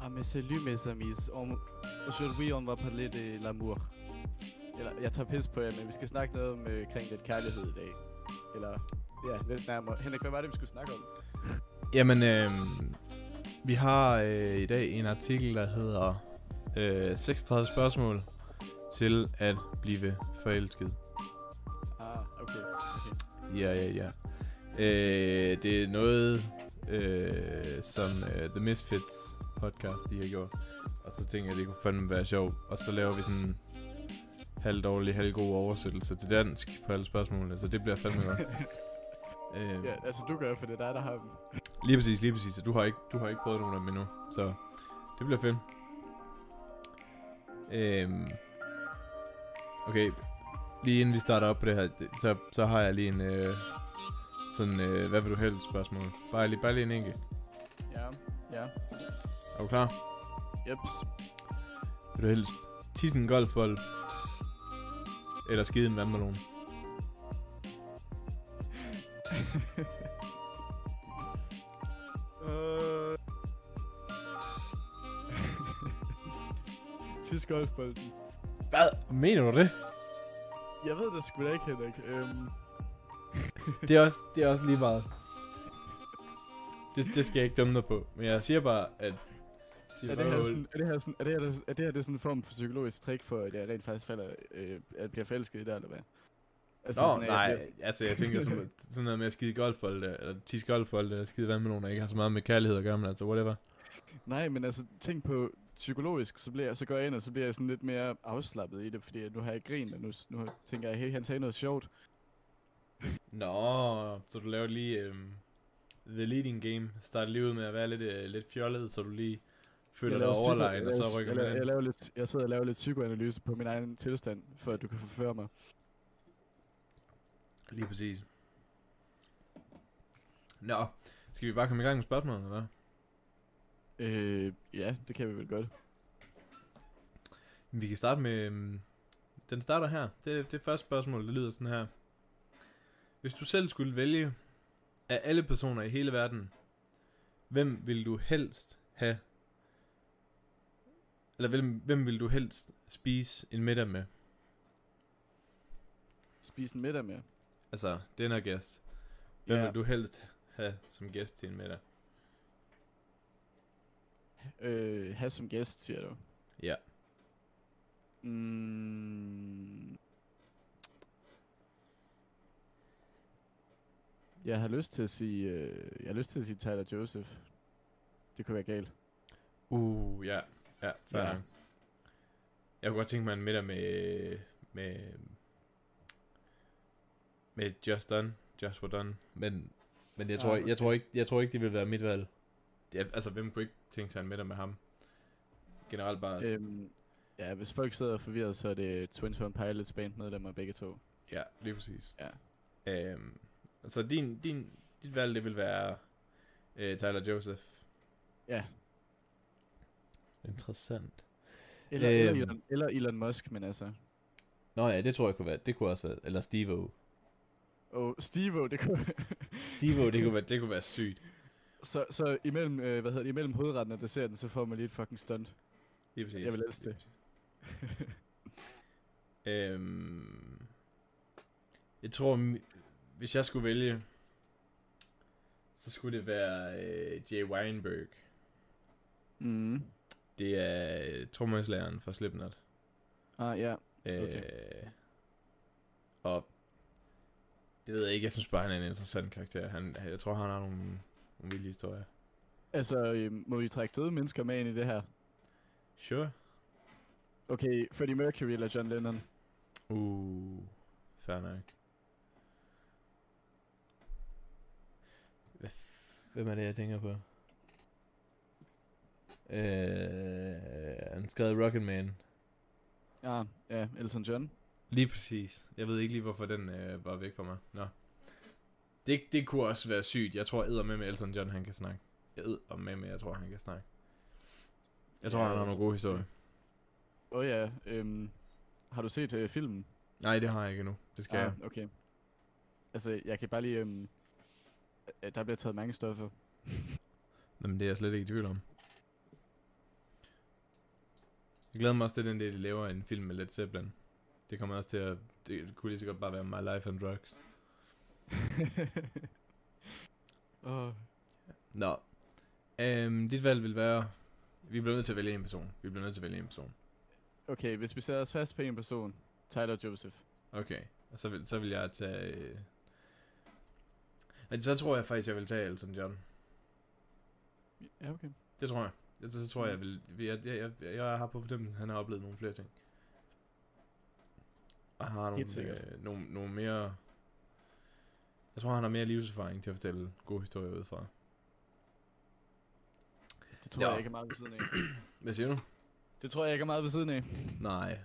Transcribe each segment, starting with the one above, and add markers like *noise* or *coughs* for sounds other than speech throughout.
Ah, mais salut mes amis. On... Aujourd'hui, on va parler de l'amour. Eller, jeg tager pis på jer, men vi skal snakke noget om øh, kring lidt kærlighed i dag. Eller, ja, lidt nærmere. Henrik, hvad var det, vi skulle snakke om? *laughs* Jamen, øh, vi har øh, i dag en artikel, der hedder øh, 36 spørgsmål til at blive forelsket. Ah, okay. okay. Ja, ja, ja. Øh, det er noget, øh, som øh, The Misfits podcast, de har gjort. Og så tænker jeg, det kunne fandme være sjovt. Og så laver vi sådan halvdårlig, halvgod oversættelse til dansk på alle spørgsmålene, så det bliver fandme godt. *laughs* øh, Ja, altså du gør, for det er dig, der har dem. Lige præcis, lige præcis. Du har ikke, du har ikke prøvet nogen af dem endnu, så det bliver fedt. Øhm, okay, lige inden vi starter op på det her, det, så, så har jeg lige en øh, sådan, øh, hvad vil du helst spørgsmål. Bare lige, bare lige en enkelt. Ja, ja. Er du klar? Jeps. Vil du helst tisse en golfbold, eller skide en vandmelon? *laughs* Øh... *laughs* Tis golfbolden. Hvad? Mener du det? Jeg ved det sgu da ikke, Henrik. Øhm, Det er også, det er også lige meget. Det, det skal jeg ikke dømme dig på. Men jeg siger bare, at... er, det her sådan, er det her sådan, er det her, er det her det er sådan en form for psykologisk trick for, at jeg rent faktisk falder, øh, at bliver forelsket i det, eller hvad? Altså, Nå, sådan, at nej, Jeg bliver, altså jeg tænker sådan, *laughs* sådan noget med at skide golfbold, eller tisse golfbold, eller skide vandmelon, der ikke har så meget med kærlighed at gøre, men altså whatever. nej, men altså, tænk på psykologisk, så, bliver jeg, så går jeg ind, og så bliver jeg sådan lidt mere afslappet i det, fordi nu har jeg grint, og nu, nu tænker jeg, hey, han sagde noget sjovt. Nå, så du laver lige øhm, the leading game. Starter lige ud med at være lidt, øh, lidt fjollet, så du lige føler Jeg dig laver overlegen, og så jeg rykker laver- man jeg, laver lidt, jeg sidder og laver lidt psykoanalyse på min egen tilstand, for at du kan forføre mig. Lige præcis. Nå, skal vi bare komme i gang med spørgsmålet, eller? Øh, ja, det kan vi vel godt. Vi kan starte med... øhm, Den starter her. Det, det første spørgsmål, det lyder sådan her. Hvis du selv skulle vælge af alle personer i hele verden, hvem vil du helst have... Eller hvem, hvem vil du helst spise en middag med? Spise en middag med. Altså, den gæst. Hvem Ja. vil du helst have som gæst til en middag? Øh, have som gæst, siger du. Ja. Mm. Jeg har lyst til at sige, øh, jeg har lyst til at sige Tyler Joseph. Det kunne være galt. Uh, ja. Ja, fair Ja. Jeg kunne godt tænke mig en middag med... Med... Med Just Done. Just for Done. Men, men jeg, tror, Ah, jeg, okay. tror ikke, jeg tror ikke, det vil være mit valg. Det er, altså, hvem kunne ikke tænke sig en middag med ham? Generelt bare... Øh. Øhm, ja, hvis folk sidder forvirret, så er det Twins One Pilots bandmedlemmer begge to. Ja, lige præcis. Ja. Øhm, så din, din, dit valg, det vil være øh, Tyler Joseph. Ja. Interessant. Eller, eller, Øhm. Elon, eller Elon Musk, men altså. Nå ja, det tror jeg kunne være. Det kunne også være. Eller Steve-O. Og Steve, det kunne... Steve-O, det kunne være, det kunne være sygt. så, så imellem, øh, hvad hedder det, imellem hovedretten og desserten, så får man lige et fucking stunt. Lige præcis. Jeg vil elske det. øhm, jeg tror, hvis jeg skulle vælge, så skulle det være øh, Jay Weinberg. mm. Det er øh, trommeslageren for Slipknot. Ah, ja. Øh, Okay. Og det ved jeg ikke, jeg synes bare, han er en interessant karakter. Han, jeg tror, han har nogle, nogle vilde historier. Altså, øh, må vi trække døde mennesker med ind i det her? Sure. Okay, Freddie Mercury eller John Lennon? Uh, fair nok. Hvad f- Hvem er det, jeg tænker på? Øh, han skrev Rocket Man. Ja, ja, Elton John. Lige præcis. Jeg ved ikke lige, hvorfor den øh, var væk fra mig. Nå. Det, det kunne også være sygt. Jeg tror, æder med med Elton John, han kan snakke. Jeg æder med med, jeg tror, han kan snakke. Jeg tror, Ja, han har altså, nogle gode historier. Åh oh, ja, øhm, har du set øh, filmen? Nej, det har jeg ikke endnu. Det skal jeg. ah, okay. Altså, jeg kan bare lige... Øhm, øh, der bliver taget mange stoffer. *laughs* Nå, men det er jeg slet ikke i tvivl om. Jeg glæder mig også til den del, de laver en film med Led Zeppelin. Det kommer også til at... Det kunne lige så godt bare være My Life on Drugs. *laughs* Åh, Nå. Øhm, dit valg vil være... Vi bliver nødt til at vælge en person. Vi bliver nødt til at vælge en person. okay, hvis vi sætter os fast på en person, Tyler Joseph. Okay. Og så vil, så vil jeg tage... Øh... Men så tror jeg faktisk, jeg vil tage Elton John. Ja, okay. Det tror jeg. Jeg, så, så tror jeg, jeg vil... Jeg, jeg, jeg, jeg har på fornemmelsen, at han har oplevet nogle flere ting. Og har nogle, øh, nogle, nogle mere... Jeg tror, han har mere livserfaring til at fortælle gode historier ud fra. Det tror Ja. jeg ikke er meget ved siden af. *clears throat* Hvad siger du? Det tror jeg ikke er meget ved siden af. Nej.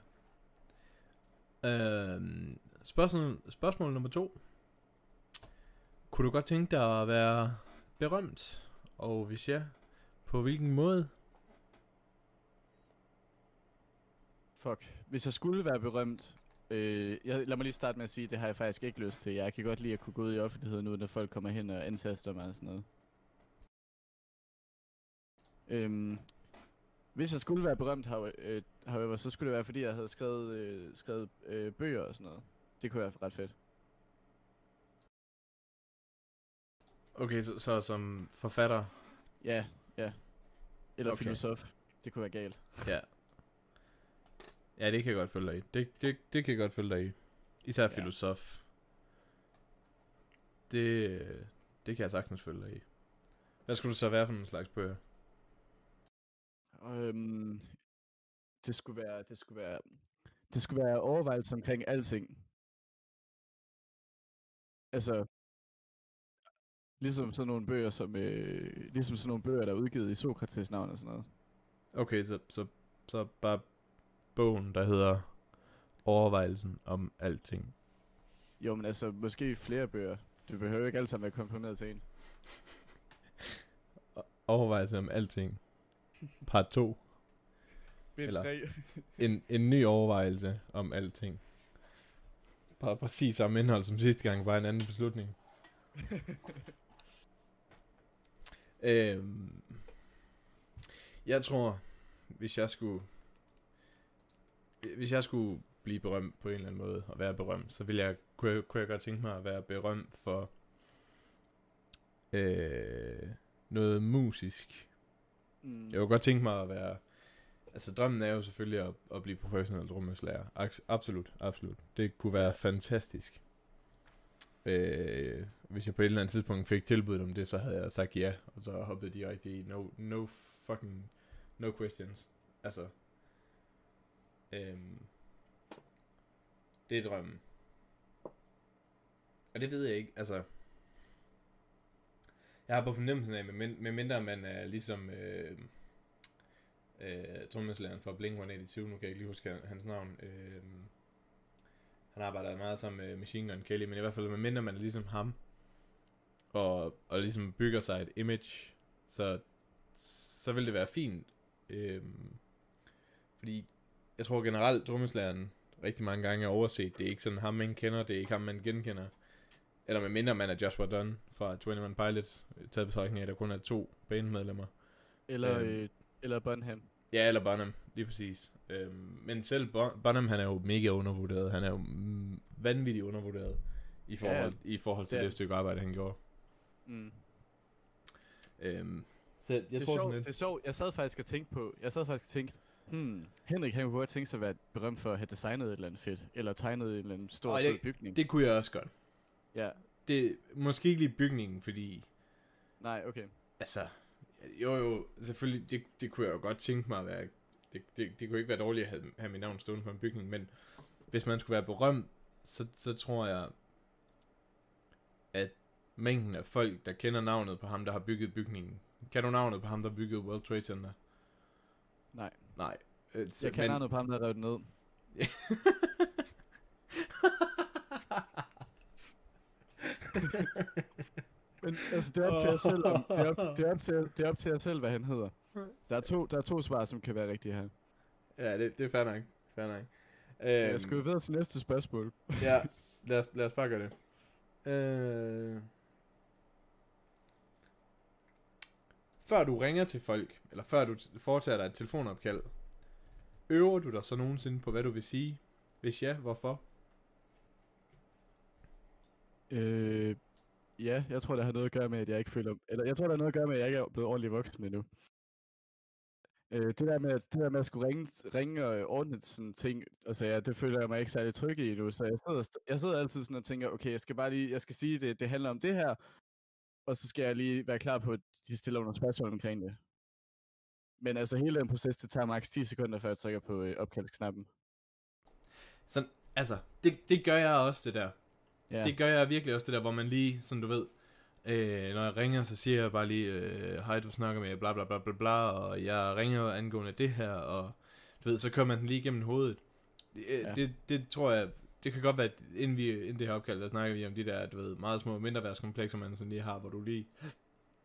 Øhm, spørgsmål, spørgsmål nummer to. Kunne du godt tænke dig at være berømt? Og hvis ja, på hvilken måde? Fuck. Hvis jeg skulle være berømt... Øh, jeg, lad mig lige starte med at sige, det har jeg faktisk ikke lyst til. Jeg kan godt lide at kunne gå ud i offentligheden, uden at folk kommer hen og antaster mig og sådan noget. Øhm, hvis jeg skulle være berømt, øh, however, så skulle det være, fordi jeg havde skrevet, øh, skrevet øh, bøger og sådan noget. Det kunne være ret fedt. Okay, så, så som forfatter. Ja, ja. Eller Okay. filosof. Det kunne være galt. Ja. Ja, det kan jeg godt følge dig i. Det, det, det kan jeg godt følge dig i. Især Ja. filosof. Det, det kan jeg sagtens følge dig i. Hvad skulle du så være for en slags bøger? Øhm, det skulle være, det skulle være, det skulle være overvejelser omkring alting. Altså, ligesom sådan nogle bøger, som, øh, ligesom sådan nogle bøger, der er udgivet i Sokrates navn og sådan noget. Okay, så, så, så bare bogen, der hedder Overvejelsen om alting. Jo, men altså, måske flere bøger. Det behøver jo ikke alle sammen være komprimeret til en. Overvejelsen om alting. Part 2. Bind Eller- 3. En, en ny overvejelse om alting. Bare præcis samme indhold som sidste gang, bare en anden beslutning. *laughs* øhm, jeg tror, hvis jeg skulle... Hvis jeg skulle blive berømt på en eller anden måde, og være berømt, så ville jeg, kunne, jeg, kunne jeg godt tænke mig at være berømt for øh, noget musisk. mm. Jeg kunne godt tænke mig at være... Altså, drømmen er jo selvfølgelig at, at blive professionel trommeslager. Absolut, absolut. Det kunne være fantastisk. Øh, hvis jeg på et eller andet tidspunkt fik tilbuddet om det, så havde jeg sagt ja, og så hoppede direkte i no, no fucking, no questions. Altså, øhm, det er drømmen. Og det ved jeg ikke, altså, jeg har på fornemmelsen af, med, med mindre man er ligesom øh, øh, trommeslæren for Blink-182, nu kan jeg ikke lige huske hans navn. Øh, han arbejder meget sammen med Machine Gun Kelly, men i hvert fald med mindre man er ligesom ham, og, og ligesom bygger sig et image, så, så vil det være fint. Øh, fordi jeg tror generelt, trommeslageren rigtig mange gange er overset. Det er ikke sådan ham, man kender, det er ikke ham, man genkender. Eller med mindre man er Joshua Dunn fra 21 Pilots, taget betragtning af, at der kun er to bandmedlemmer. Eller, Øhm. øh, eller Bonham. Ja, eller Bonham, lige præcis. Øhm, men selv Bon- Bonham, han er jo mega undervurderet. Han er jo mm, vanvittigt undervurderet i forhold, i forhold til det er det, stykke arbejde, han gjorde. Mm. Øhm, så jeg det, er tror sjovt, sådan det lidt... er sjovt. Jeg sad faktisk og tænkte på, jeg sad faktisk og tænkte, hmm, Henrik han kunne godt tænke sig at være berømt for at have designet et eller andet fedt, eller tegnet en eller anden stor det- bygning. Det kunne jeg også godt. Ja, Det, måske ikke lige bygningen, fordi... nej, okay. Altså, jo jo, selvfølgelig, det, det kunne jeg jo godt tænke mig at være... Det, det, det kunne ikke være dårligt at have, have mit navn stående på en bygning, men hvis man skulle være berømt, så, så tror jeg, at mængden af folk, der kender navnet på ham, der har bygget bygningen. Kan du navnet på ham, der byggede World Trade Center? Nej. Nej. Øh, så- Jeg kan navnet på ham, der revet den ned. *laughs* Men altså, det er op til jer selv, om, det, er op, det, er op til, det er op til jer selv, hvad han hedder. Der er to, der er to svar, som kan være rigtige her. ja, det, det er fair nok. Fair nok. Øhm, Jeg skal jo videre til næste spørgsmål. ja, *laughs* lad os, lad os bare gøre det. Øh... før du ringer til folk, eller før du foretager dig et telefonopkald, øver du dig så nogensinde på, hvad du vil sige? Hvis ja, hvorfor? Øh, ja, jeg tror, det har noget at gøre med, at jeg ikke føler... Eller jeg tror, det har noget at gøre med, at jeg ikke er blevet ordentligt voksen endnu. Øh, det, der med, at, det der med at skulle ringe, ringe og ordne sådan ting, altså ja, det føler jeg mig ikke særlig tryg i endnu, så jeg sidder, jeg sidder altid sådan og tænker, okay, jeg skal bare lige, jeg skal sige, det, det handler om det her, og så skal jeg lige være klar på, at de stiller nogle spørgsmål omkring det. Men altså hele den proces, det tager maks 10 sekunder, før jeg trykker på øh, opkaldsknappen. Sådan, altså, det, det gør jeg også, det der. Ja. Det gør jeg virkelig også, det der, hvor man lige, som du ved, øh, når jeg ringer, så siger jeg bare lige, øh, hej, du snakker med bla bla bla bla bla, og jeg ringer angående det her, og du ved, så kører man den lige igennem hovedet. Det, Ja. ja. det, det tror jeg, det kan godt være, at inden, vi, inden det her opkald, der snakker vi om de der, du ved, meget små mindreværdskomplekser, man sådan lige har, hvor du lige,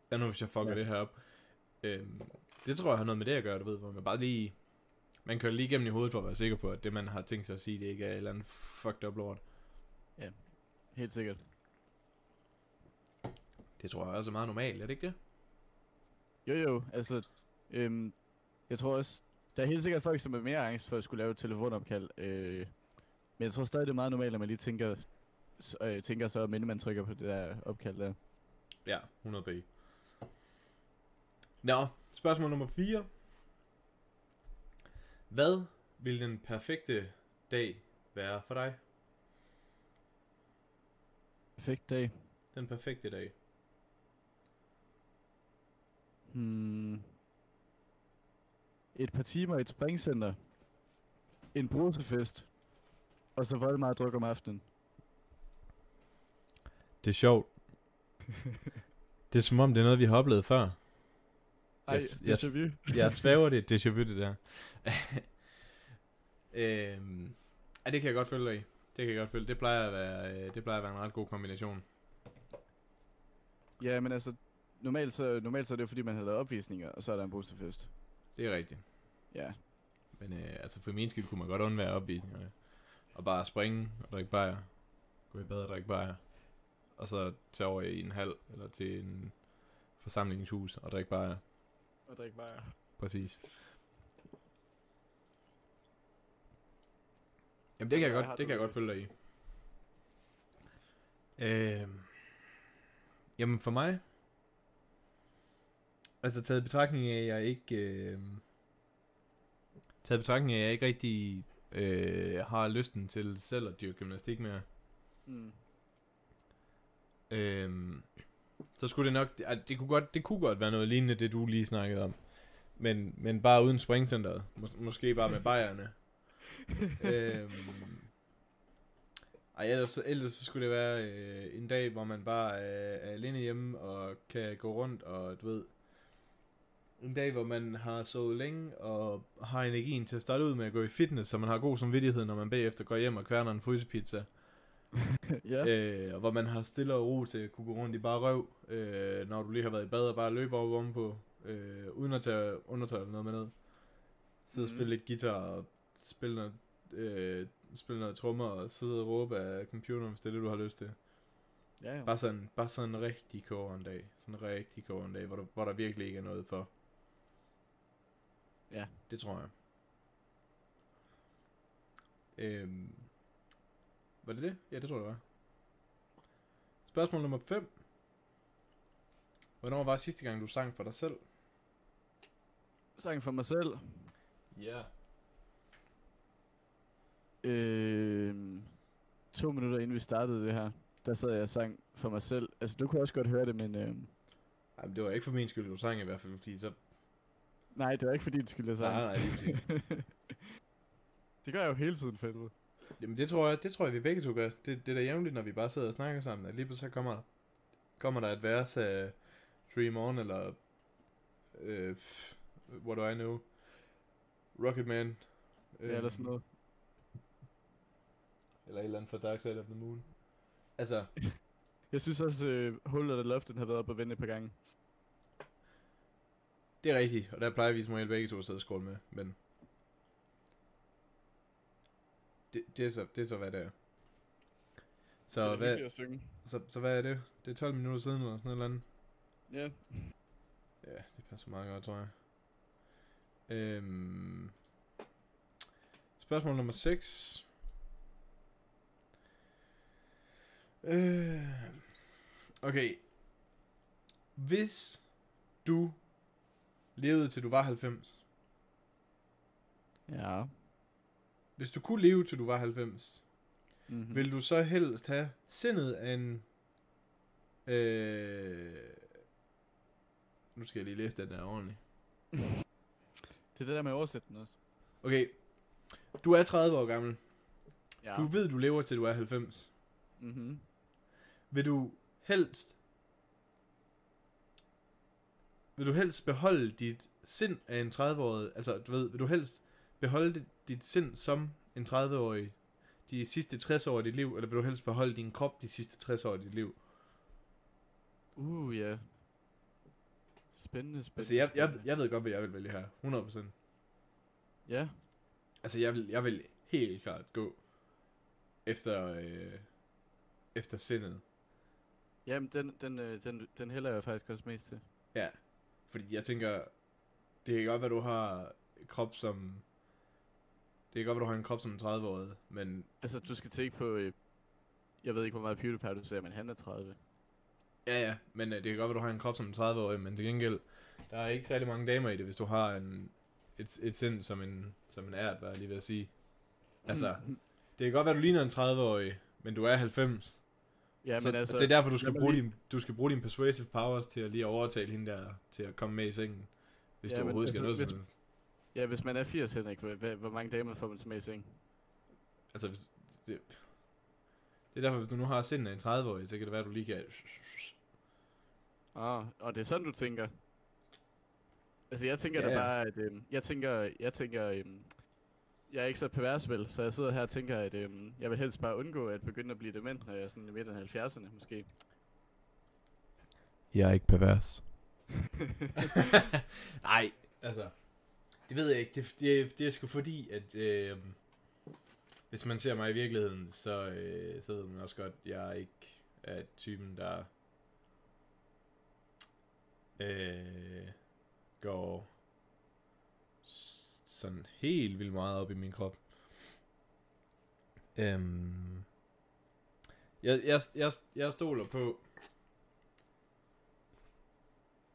hvad nu hvis jeg fucker Ja. ja. det her op? Øhm, det tror jeg har noget med det at gøre, du ved, hvor man bare lige, man kører lige igennem i hovedet for at være sikker på, at det man har tænkt sig at sige, det ikke er et eller andet fucked up lort. helt sikkert. Det tror jeg også er meget normalt, er det ikke det? Jo jo, altså, øhm, jeg tror også, der er helt sikkert folk, som er mere angst for at skulle lave et telefonopkald. Øh, men jeg tror stadig, det er meget normalt, at man lige tænker, øh, tænker så, inden man trykker på det der opkald der. Ja, 100 b. Nå, spørgsmål nummer 4. Hvad vil den perfekte dag være for dig? Perfekt dag. Den perfekte dag. Hmm. Et par timer i et springcenter. En brusefest. Og så vold meget druk om aftenen. Det er sjovt. *laughs* det er som om, det er noget, vi har oplevet før. Ej, det yes. er vi. Jeg *laughs* svæver det, det er vu, det der. *laughs* øhm, ja, det kan jeg godt følge dig i. Det kan jeg godt følge. Det plejer at være, øh, det plejer at være en ret god kombination. Ja, men altså, normalt så, normalt så er det jo fordi, man har lavet opvisninger, og så er der en brusefest. Det er rigtigt. Ja. Men øh, altså for min skyld kunne man godt undvære opvisningerne. Og bare springe og drikke bajer. Gå i bad og drikke bajer. Og så tage over i en hal eller til en forsamlingshus og drikke bajer. Og drikke bare. Præcis. Jamen det kan jeg Hvad godt, det kan jeg godt følge dig i. Øh, jamen for mig, altså taget i betragtning af, at jeg ikke, øh, taget i betragtning af, at jeg ikke rigtig øh, har lysten til selv at dyrke gymnastik mere, Mm. øh, så skulle det nok, at det kunne godt, det kunne godt være noget lignende, det du lige snakkede om. Men, men bare uden springcenteret. Mås- måske bare med bajerne. *laughs* øhm, ej, ellers, ellers så skulle det være øh, en dag, hvor man bare er, er alene hjemme og kan gå rundt og du ved... En dag, hvor man har sovet længe og har energien til at starte ud med at gå i fitness, så man har god samvittighed, når man bagefter går hjem og kværner en frysepizza. *laughs* ja. Øh, og hvor man har stille og ro til at kunne gå rundt i bare røv, øh, når du lige har været i bad og bare løbe over om på, øh, uden at tage undertøj eller noget med ned. Sidde og Mhm. spille lidt guitar og spille noget, øh, spille noget trommer og sidde og råbe af computeren, hvis det er det, du har lyst til. ja. Bare sådan, bare sådan en rigtig kåren dag. Sådan en rigtig kåren dag, hvor der, hvor der virkelig ikke er noget for. Ja. Det tror jeg. Øhm, var det det? Ja, det tror jeg det var. Spørgsmål nummer 5. Hvornår var sidste gang, du sang for dig selv? Sang for mig selv. Ja. Øh, to minutter inden vi startede det her, der sad jeg og sang for mig selv. Altså, du kunne også godt høre det, men... Øh, Ej, men det var ikke for min skyld, du sang i hvert fald, fordi så... nej, det var ikke fordi, det skulle jeg sang. Nej, nej, lige præcis. *laughs* det gør jeg jo hele tiden, fedt. Jamen det tror jeg, det tror jeg, vi begge to gør. Det, det er da jævnligt, når vi bare sidder og snakker sammen, at lige pludselig så kommer, kommer der et vers af Dream On, eller øh, What Do I Know, Rocketman. Ja, eller sådan noget. Eller et eller andet fra Dark Side of the Moon. Altså, *laughs* Jeg synes også, øh, Hul of the Loft, den har været op og vende et par gange. Det er rigtigt, og der plejer vi som regel begge to at sidde og scrolle med, men... Det, det, er så, det er så, hvad det er. Så, det er hvad, at synge. så, så hvad er det? Det er 12 minutter siden, eller sådan noget eller andet. Ja. Ja, det passer meget godt, tror jeg. Øhm, spørgsmål nummer 6. Øh, okay. Hvis du levede til du var 90. Ja. Hvis du kunne leve til du var 90, Mm-hmm. vil du så helst have sindet af en... Øh, nu skal jeg lige læse den der ordentligt. Det er det der med oversætningen også. Okay. Du er 30 år gammel. Ja. Du ved, du lever til du er 90. Mm-hmm. Vil du helst... Vil du helst beholde dit sind af en 30-årig... Altså, du ved, vil du helst beholde dit, dit sind som en 30-årig de sidste 60 år af dit liv, eller vil du helst beholde din krop de sidste 60 år af dit liv? Uh, ja. Spændende, spændende. Altså, jeg, jeg, jeg ved godt, hvad jeg vil vælge her. 100%. Ja. Altså, jeg vil, jeg vil helt klart gå efter, øh, efter sindet. Jamen, den, den, øh, den, den hælder jeg faktisk også mest til. Ja. Fordi jeg tænker, det kan godt være, du har krop som... Det kan godt være, du har en krop som en 30-årig, men Altså, du skal tænke på... Øh, jeg ved ikke, hvor meget PewDiePie du ser, men han er 30. Ja, ja, men øh, det kan godt være, du har en krop som en 30-årig, men til gengæld, der er ikke særlig mange damer i det, hvis du har en, et, et sind som en, som en ært, hvad jeg lige ved at sige. Altså, det kan godt være, du ligner en 30-årig, men du er 90. ja, så, men altså... det er derfor, du skal, bruge lige- din, du skal bruge din persuasive powers til at lige overtale hende der, til at komme med i sengen. Hvis Ja, du overhovedet skal altså, noget hvis-. Ja, hvis man er 80, Henrik, hvor, hvor, mange damer får man så med i seng? Altså, hvis, det, det er derfor, hvis du nu har sindet af en 30-årig, så kan det være, at du lige kan... Ah, og det er sådan, du tænker? Altså, jeg tænker Ja, da bare, at... Øhm, jeg tænker... Jeg tænker... Øhm, jeg er ikke så pervers, vel? Så jeg sidder her og tænker, at øhm, jeg vil helst bare undgå at begynde at blive dement, når jeg er sådan i midten af 70'erne, måske. Jeg er ikke pervers. *laughs* Nej, altså, det ved jeg ikke. Det, det, det er sgu fordi, at øh, hvis man ser mig i virkeligheden, så, øh, så ved man også godt, at jeg ikke er typen, der øh, går sådan helt vildt meget op i min krop. Øhm, jeg, jeg, jeg, jeg stoler på,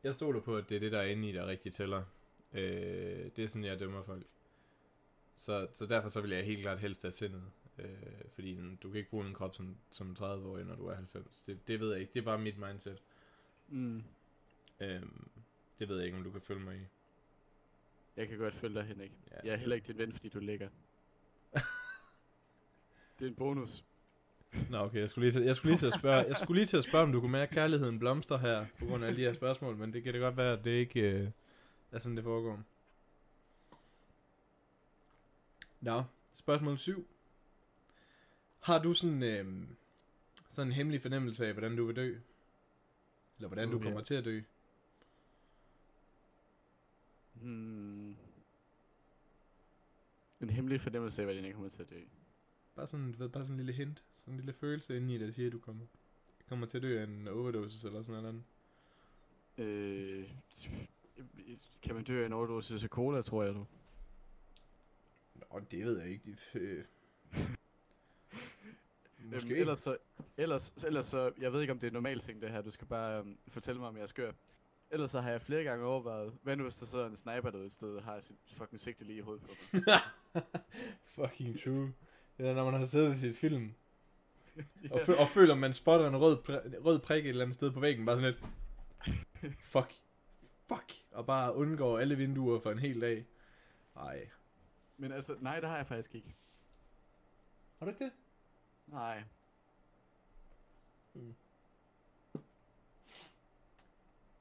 jeg stoler på, at det er det, der er inde i, der rigtig tæller. Øh, det er sådan, jeg dømmer folk. Så, så derfor så vil jeg helt klart helst have sindet. Øh, fordi du kan ikke bruge en krop som, som 30-årig, når du er 90. Det, det ved jeg ikke. Det er bare mit mindset. Mm. Øh, det ved jeg ikke, om du kan følge mig i. Jeg kan godt følge dig, Henrik. Ja. Jeg er heller ikke din ven, fordi du ligger. *laughs* det er en bonus. Nå, okay. Jeg skulle, lige til, jeg, skulle lige til at spørge, jeg skulle lige til at spørge, om du kunne mærke kærligheden blomster her, på grund af de her spørgsmål, men det kan det godt være, at det ikke øh, er sådan, det foregår. Nå, spørgsmål 7. Har du sådan, øh, sådan en hemmelig fornemmelse af, hvordan du vil dø? Eller hvordan du Uh, ja. kommer til at dø? Hmm. En hemmelig fornemmelse af, hvordan jeg kommer til at dø. Bare sådan, du ved, bare sådan en lille hint, sådan en lille følelse inde i, der siger, at du kommer, kommer til at dø af en overdosis eller sådan noget. Øh, kan man dø af en overdosis af cola, tror jeg du? Nå, det ved jeg ikke. Øh, *laughs* Måske. Øhm, ellers, så, ellers, ellers så, jeg ved ikke om det er normalt ting det her, du skal bare øhm, fortælle mig om jeg er skør. Ellers så har jeg flere gange overvejet, hvad nu hvis der sidder en sniper derude et sted og har sit fucking sigte lige i hovedet på mig. *laughs* Fucking true. Det er, når man har siddet i sit film, *laughs* og, fø- og føler, man spotter en rød, pr- rød prik et eller andet sted på væggen, bare sådan lidt, *laughs* fuck, fuck, og bare undgår alle vinduer for en hel dag. Ej. Men altså, nej, det har jeg faktisk ikke. Har du ikke det? Nej.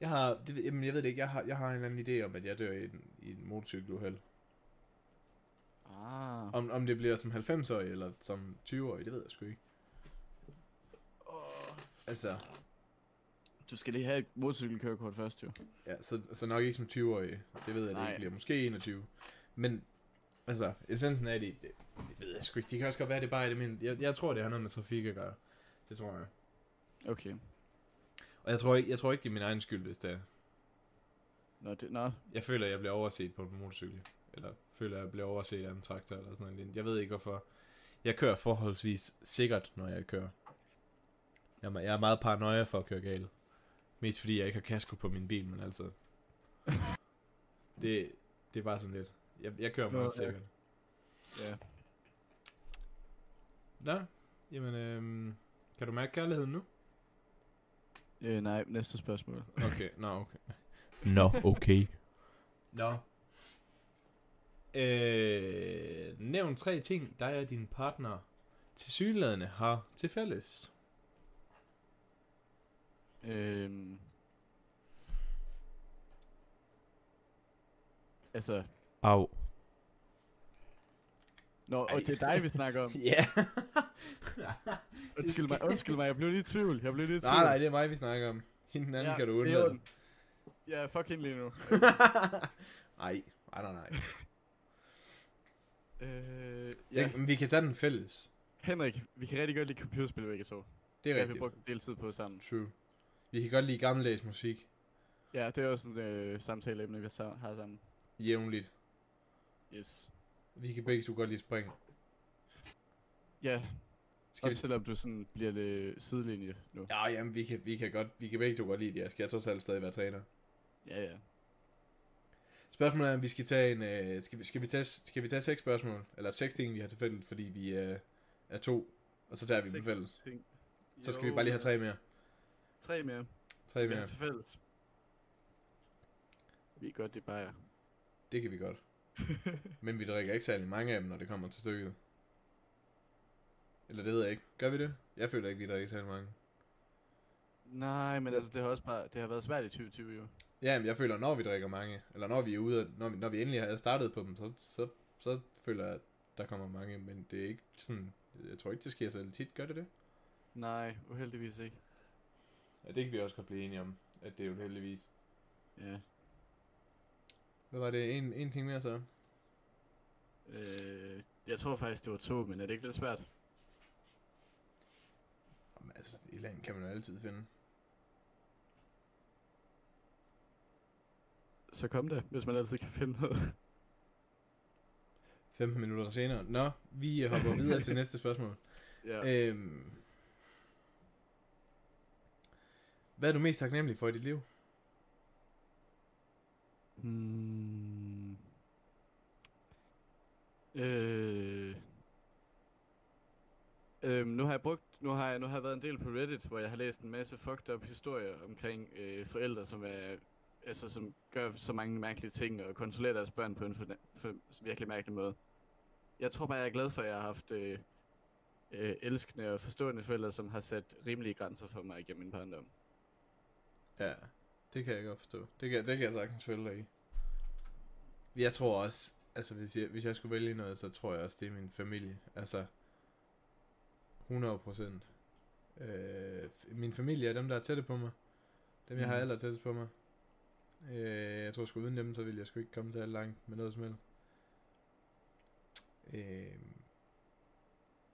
Jeg har, det, jamen, jeg ved det ikke, jeg har, jeg har en eller anden idé om, at jeg dør i en, i en motorcykeluheld. Ah. Om, om det bliver som 90-årig eller som 20-årig, det ved jeg sgu ikke. Oh. Altså, Du skal lige have et motorcykelkørekort først, jo. Ja, så, så nok ikke som 20-årig. Det ved jeg, det ikke bliver. Måske 21. Men, altså, essensen af det, det, det ved jeg sgu ikke. Det kan også godt være, det bare er det, men jeg, jeg tror, det har noget med trafik at gøre. Det tror jeg. Okay. Og jeg tror ikke, jeg tror ikke det er min egen skyld, hvis det er. Nå, det, nå. Jeg føler, jeg bliver overset på en motorcykel. Eller føler, jeg bliver overset af en traktor eller sådan noget. Jeg ved ikke hvorfor. Jeg kører forholdsvis sikkert, når jeg kører. Jeg er, jeg er meget paranoia for at køre galt. Mest fordi jeg ikke har kasko på min bil, men altså... det, det er bare sådan lidt. Jeg, jeg kører Nå, meget ja. sikkert. Ja. Nå, jamen øhm, kan du mærke kærligheden nu? Øh, nej, næste spørgsmål. Okay, nå okay. Nå, okay. Nå. Øh, nævn tre ting, dig og din partner til sygeladende har til fælles. Øhm. Altså, Au. Nå, Ej. og det er dig, vi snakker om. *laughs* Ja. *laughs* Undskyld mig, undskyld mig, jeg blev lige i tvivl. Jeg blev lige i tvivl. nej, nej, det er mig, vi snakker om. Hende den anden ja, kan du det undlade. Ja, fuck hende lige nu. *laughs* Ej, nej, nej, nej. øh, Ja. ja, men vi kan tage den fælles. Henrik, vi kan rigtig godt lide computerspil begge to. Det Det er har vi rigtigt. brugt en del tid på sammen. True. Vi kan godt lide gammeldags musik. Ja, det er også et øh, samtaleemne, vi har sammen. Jævnligt. Yes. Vi kan begge to godt lide spring. Ja, Skal også vi... selvom du sådan bliver lidt sidelinje nu. Ja, jamen, vi kan, vi kan godt, vi kan begge to godt lide det. Jeg skal trods alt stadig være træner. Ja, ja. Spørgsmålet er, om vi skal tage en, øh, skal, vi, skal, vi tage, skal vi tage seks spørgsmål? Eller seks ting, vi har til fælles, fordi vi øh, er to. Og så tager vi dem fælles. ting. Så skal Jo, vi bare lige have tre mere. Tre mere. Tre mere. til fælles. Vi er godt, det er bare jer. Det kan vi godt. *laughs* Men vi drikker ikke særlig mange af dem, når det kommer til stykket. Eller det ved jeg ikke. Gør vi det? Jeg føler ikke, vi drikker særlig mange. Nej, men altså, det har også bare, det har været svært i 2020 jo. Ja, men jeg føler, når vi drikker mange, eller når vi er ude, når vi, når vi endelig har startet på dem, så, så, så føler jeg, at der kommer mange, men det er ikke sådan, jeg tror ikke, det sker så tit, gør det det? Nej, uheldigvis ikke. Ja, det kan vi også godt blive enige om, at det er jo heldigvis. Ja. Hvad var det? En, en ting mere så? Øh, jeg tror faktisk, det var to, men er det ikke lidt svært? Et eller andet kan man jo altid finde. Så kom det, hvis man altid kan finde noget. *laughs* 15 minutter senere. Nå, vi hopper videre til næste spørgsmål. *laughs* ja. Øhm, hvad er du mest taknemmelig for i dit liv? Hmm. Øh. Øhm, nu har jeg brugt, nu har jeg, nu har jeg været en del på Reddit, hvor jeg har læst en masse fucked up historier omkring øh, forældre, som er, altså som gør så mange mærkelige ting og kontrollerer deres børn på en for, for virkelig mærkelig måde. Jeg tror bare, jeg er glad for, at jeg har haft øh, øh, elskende og forstående forældre, som har sat rimelige grænser for mig igennem min barndom. Ja, det kan jeg godt forstå. Det kan, det kan jeg sagtens følge dig i. Jeg tror også, altså hvis jeg, hvis jeg skulle vælge noget, så tror jeg også, det er min familie. Altså, 100 procent. Øh, min familie er dem, der er tætte på mig. Dem, jeg har Mhm. aller tættest på mig. Øh, jeg tror sgu uden dem, så ville jeg sgu ikke komme til alt langt med noget som helst. Øh,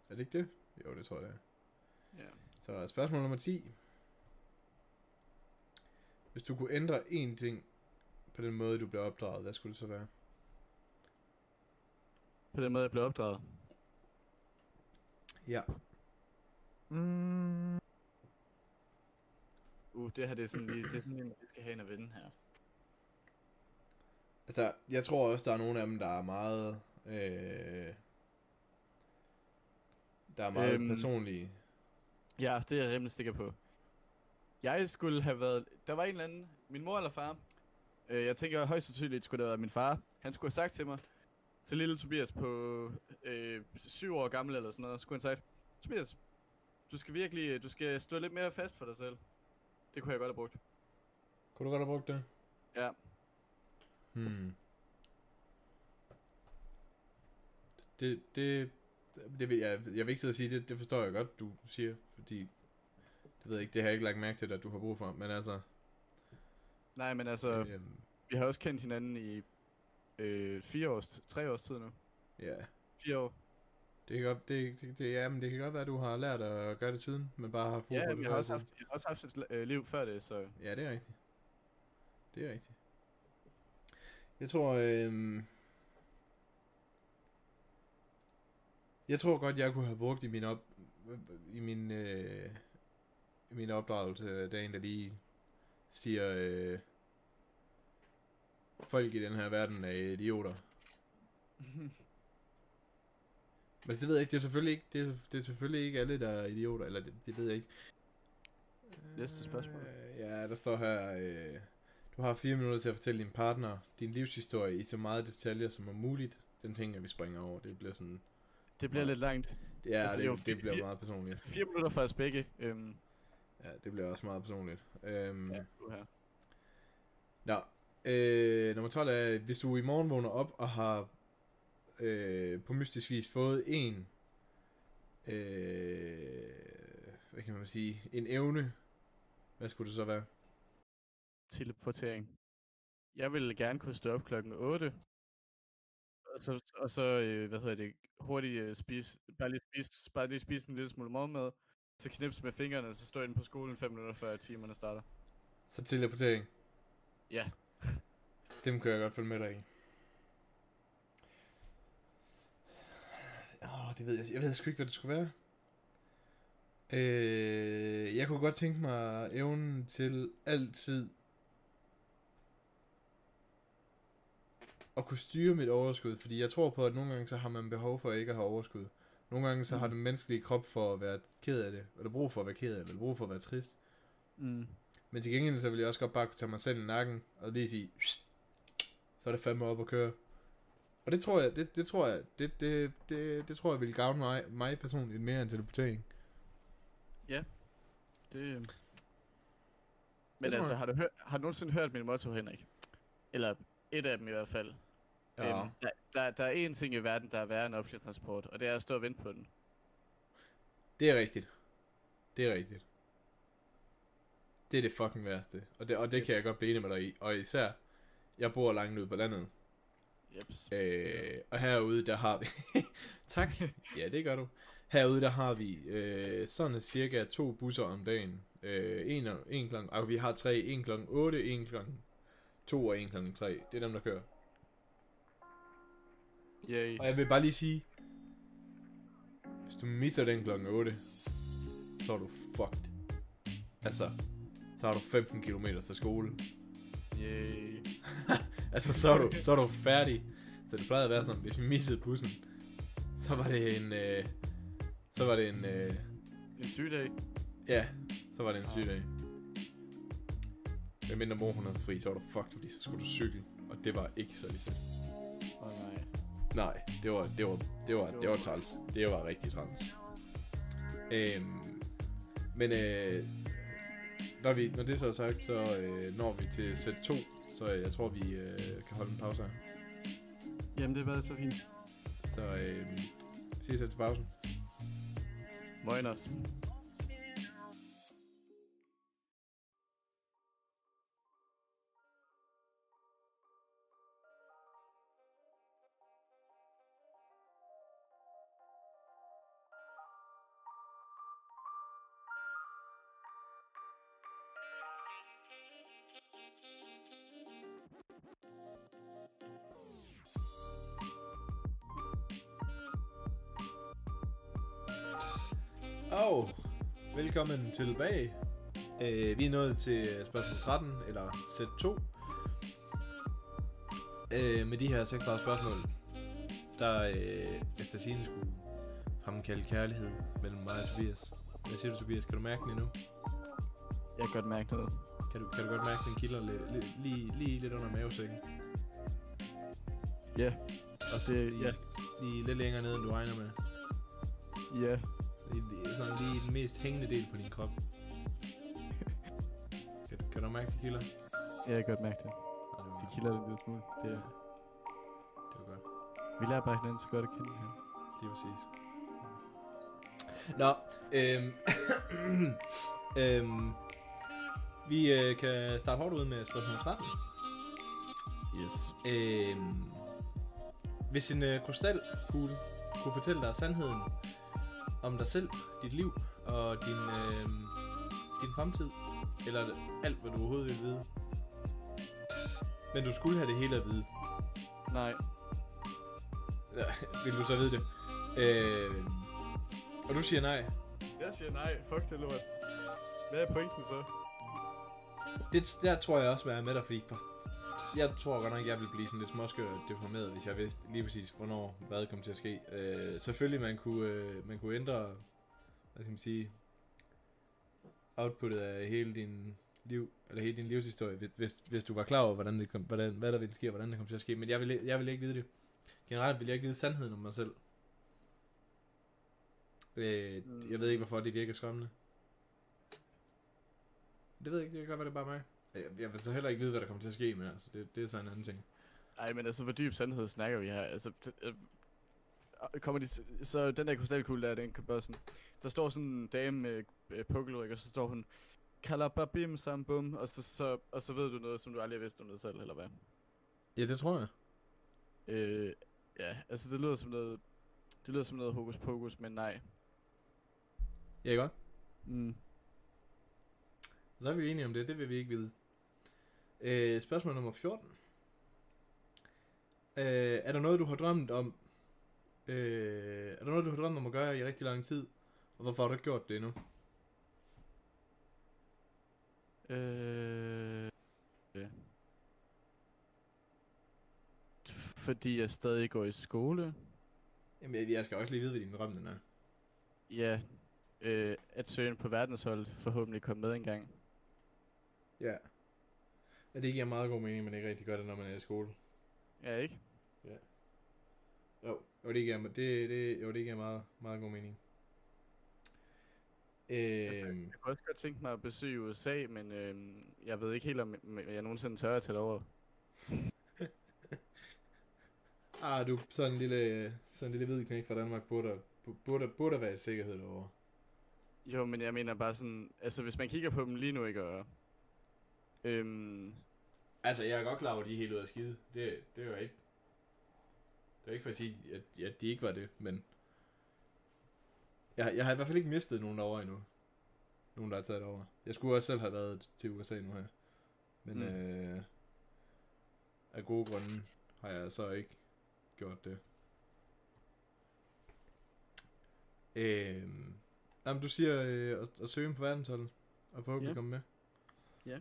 er det ikke det? Jo, det tror jeg, det er. Ja. Så spørgsmål nummer 10. Hvis du kunne ændre én ting på den måde, du blev opdraget, hvad skulle det så være? På den måde, jeg blev opdraget. Ja. Mm. Uh, det her det er sådan lige, det er sådan vi skal have en at vinde her. Altså, jeg tror også, der er nogle af dem, der er meget... Øh, der er meget Øhm. øhm. personlige. Ja, det er jeg rimelig sikker på. Jeg skulle have været... Der var en eller anden... Min mor eller far. Øh, jeg tænker højst sandsynligt skulle det være min far. Han skulle have sagt til mig, til lille Tobias på øh, syv år gammel eller sådan noget, skulle han sagt, Tobias, du skal virkelig, du skal stå lidt mere fast for dig selv. Det kunne jeg godt have brugt. Kunne du godt have brugt det? Ja. Hmm. Det, det, det vil jeg, jeg vil ikke sidde og sige, det, det forstår jeg godt, du siger, fordi, det ved jeg ikke, det har jeg ikke lagt mærke til, at du har brug for, men altså, Nej, men altså, øhm, vi har også kendt hinanden i øh, fire års, tre års tid nu. ja, Fire år. Det kan godt, det, det, det, ja, men det kan godt være, at du har lært at gøre det tiden, men bare har brug Ja, for det jeg har, også haft, jeg har også haft et øh, liv før det, så Ja, det er rigtigt. Det er rigtigt. Jeg tror, øh, jeg tror godt, jeg kunne have brugt i min op, i min, øh, i min opdragelse, dagen der lige siger, øh, folk i den her verden er idioter. *laughs* Men det ved jeg ikke, det er selvfølgelig ikke, det er, det er selvfølgelig ikke alle, der er idioter, eller det, det ved jeg ikke. Næste spørgsmål. Øh, Ja, der står her, øh, du har fire minutter til at fortælle din partner din livshistorie i så meget detaljer som er muligt. Den ting, at vi springer over, det bliver sådan, Det bliver Ja. lidt langt. det, er, Altså, det, jo, det bliver fire- meget personligt. Fire minutter for os begge. Øhm, Ja, det bliver også meget personligt. Øhm, ja, du her. Nå, øh, nummer 12 er, hvis du i morgen vågner op og har øh, på mystisk vis fået en, øh, hvad kan man sige, en evne, hvad skulle det så være? Teleportering. Jeg vil gerne kunne stå op klokken 8. Og så, og så øh, hvad hedder det, hurtigt øh, spise, bare lige spise, bare lige spise en lille smule morgenmad. Så knips med fingrene, og så stå inde på skolen 5 minutter før timerne starter. Så teleportering. Ja. Dem kan jeg godt følge med dig i. Åh, det ved jeg. Jeg ved sgu ikke, hvad det skulle være. Øh, jeg kunne godt tænke mig evnen til altid at kunne styre mit overskud, fordi jeg tror på, at nogle gange så har man behov for ikke at have overskud. Nogle gange så har Mm. den menneskelige krop for at være ked af det, eller brug for at være ked af det, eller brug for at være trist. Mm. Men til gengæld så vil jeg også godt bare kunne tage mig selv i nakken, og lige sige, så er det fandme op at køre. Og det tror jeg, det, det tror jeg, det, det, det, det tror jeg vil gavne mig, mig personligt mere end teleportering. Det... øhm. Men altså, jeg. har du, hør, har du nogensinde hørt min motto, Henrik? Eller et af dem i hvert fald. Ja. Øhm, der, der, der er én ting i verden, der er værre end offentlig transport, og det er at stå og vente på den. Det er rigtigt. Det er rigtigt. Det er det fucking værste. Og det, og det kan jeg godt blive enig med dig i. Og især, jeg bor langt ude på landet. Jeps. Øh, og herude, der har vi... *laughs* tak. Ja, det gør du. Herude, der har vi øh, sådan cirka to busser om dagen. Øh, en, og- en klokken... Altså, vi har tre. En klokken 8, en klokken 2 og en klokken 3. Det er dem, der kører. Yay. Og jeg vil bare lige sige... Hvis du misser den klokken 8, så er du fucked. Altså, så har du 15 km til skole. Yay. *laughs* Altså, så er, du, så er du færdig. Så det plejede at være sådan, hvis vi missede bussen, så var det en... Øh, så var det en... Øh, En sygedag. ja, så var det en syg dag. Med mindre mor hun havde fri, så var du fucked, fordi så skulle du cykle. Og det var ikke så lige Åh oh, nej. Nej, det var, det var, det var, det var træls. Det var rigtig træls. Øhm, men øh, når, vi, når det så er sagt, så øh, når vi til sæt 2, så jeg tror, vi øh, kan holde en pause her. Jamen, det var så fint. Så øh, ses efter pausen. Moiners. Og velkommen tilbage. Øh, vi er nået til spørgsmål 13, eller sæt 2. Øh, med de her 36 spørgsmål, der øh, efter sine skulle fremkalde kærlighed mellem mig og Tobias. Hvad siger du, Tobias? Kan du mærke den endnu? Jeg kan godt mærke noget. Kan du, kan du godt mærke den kilder li- li- lige, lige lidt under mavesækken? Ja. Også Det- lige, ja. lige lidt længere ned, end du regner med. Ja. Lige, sådan lige den mest hængende del på din krop. *laughs* kan, kan du mærke, det kilder? Jeg kan godt mærke det. Ja, det var Det godt. kilder det en lille smule. Det, Ja. Det var godt. Vi lærer bare hinanden så godt at kende her. Lige præcis. Nå, øhm, *coughs* øhm, vi øh, kan starte hårdt ud med spørgsmål 13. Yes. Øhm, hvis en øh, krystalkugle kunne fortælle dig sandheden om dig selv, dit liv og din, øh, din fremtid, eller alt, hvad du overhovedet vil vide, men du skulle have det hele at vide, Nej. Ja, *laughs* vil du så vide det? Øh, og du siger nej. Jeg siger nej. Fuck det lort. Hvad er pointen så? Det, der tror jeg også, at jeg er med dig, fordi for, jeg tror godt nok, jeg ville blive sådan lidt småskør deprimeret, hvis jeg vidste lige præcis, hvornår hvad kom til at ske. Øh, selvfølgelig, man kunne, øh, man kunne ændre, hvad skal man sige, outputtet af hele din liv, eller hele din livshistorie, hvis, hvis, hvis du var klar over, hvordan det kom, hvordan, hvad der ville ske, og hvordan det kom til at ske. Men jeg vil, jeg vil ikke vide det. Generelt vil jeg ikke vide sandheden om mig selv. Øh, Jeg ved ikke, hvorfor det virker skræmmende. Det ved jeg ikke, det kan godt være, det er bare mig. Jeg, jeg vil så heller ikke vide, hvad der kommer til at ske, men altså, det, det er så en anden ting. Ej, men altså, hvor dyb sandhed snakker vi her? Altså, t- øh, kommer de, så den der krystalkugle der, den kan bare sådan, der står sådan en dame med øh, pukkelryg, og så står hun, kalababim sam bum, og så, så, og så ved du noget, som du aldrig har vidst om dig selv, eller hvad? Ja, det tror jeg. Øh, ja, altså det lyder som noget, det lyder som noget hokus pokus, men nej. Ja, godt. Mm. Så er vi enige om det, det vil vi ikke vide. Øh, spørgsmål nummer 14. Øh, er der noget, du har drømt om? Øh, er der noget, du har drømt om at gøre i rigtig lang tid? Og hvorfor har du ikke gjort det endnu? Øh, ja. Fordi jeg stadig går i skole. Jamen, jeg- jeg skal også lige vide, hvad din drøm den er. Ja, øh, at søgen på verdenshold forhåbentlig komme med en gang. Ja. Ja. det giver meget god mening, men det ikke rigtig gør det, når man er i skole. Ja, ikke? Jo, jo det giver, det, det, jo, det giver meget, meget god mening. Øhm, Jeg kunne også godt tænke mig at besøge USA, men øh, jeg ved ikke helt, om jeg nogensinde tør at tage det over. *laughs* ah, du, sådan en lille, sådan en lille hvid knæk fra Danmark burde, burde, burde være i sikkerhed derovre. Jo, men jeg mener bare sådan, altså hvis man kigger på dem lige nu, ikke, og... Øhm, Altså, jeg er godt klar over, at de er helt ude af skide. Det, det er jo ikke... Det er ikke for at sige, at, at de ikke var det, men... Jeg, jeg har i hvert fald ikke mistet nogen derovre endnu. Nogen, der har taget over. Jeg skulle også selv have været til USA nu her. Men Mm. mm. øh, af gode grunde har jeg så ikke gjort det. Øh, jamen, du siger øh, at, at søge på verdensholdet, og forhåbentlig Ja. komme med. Ja.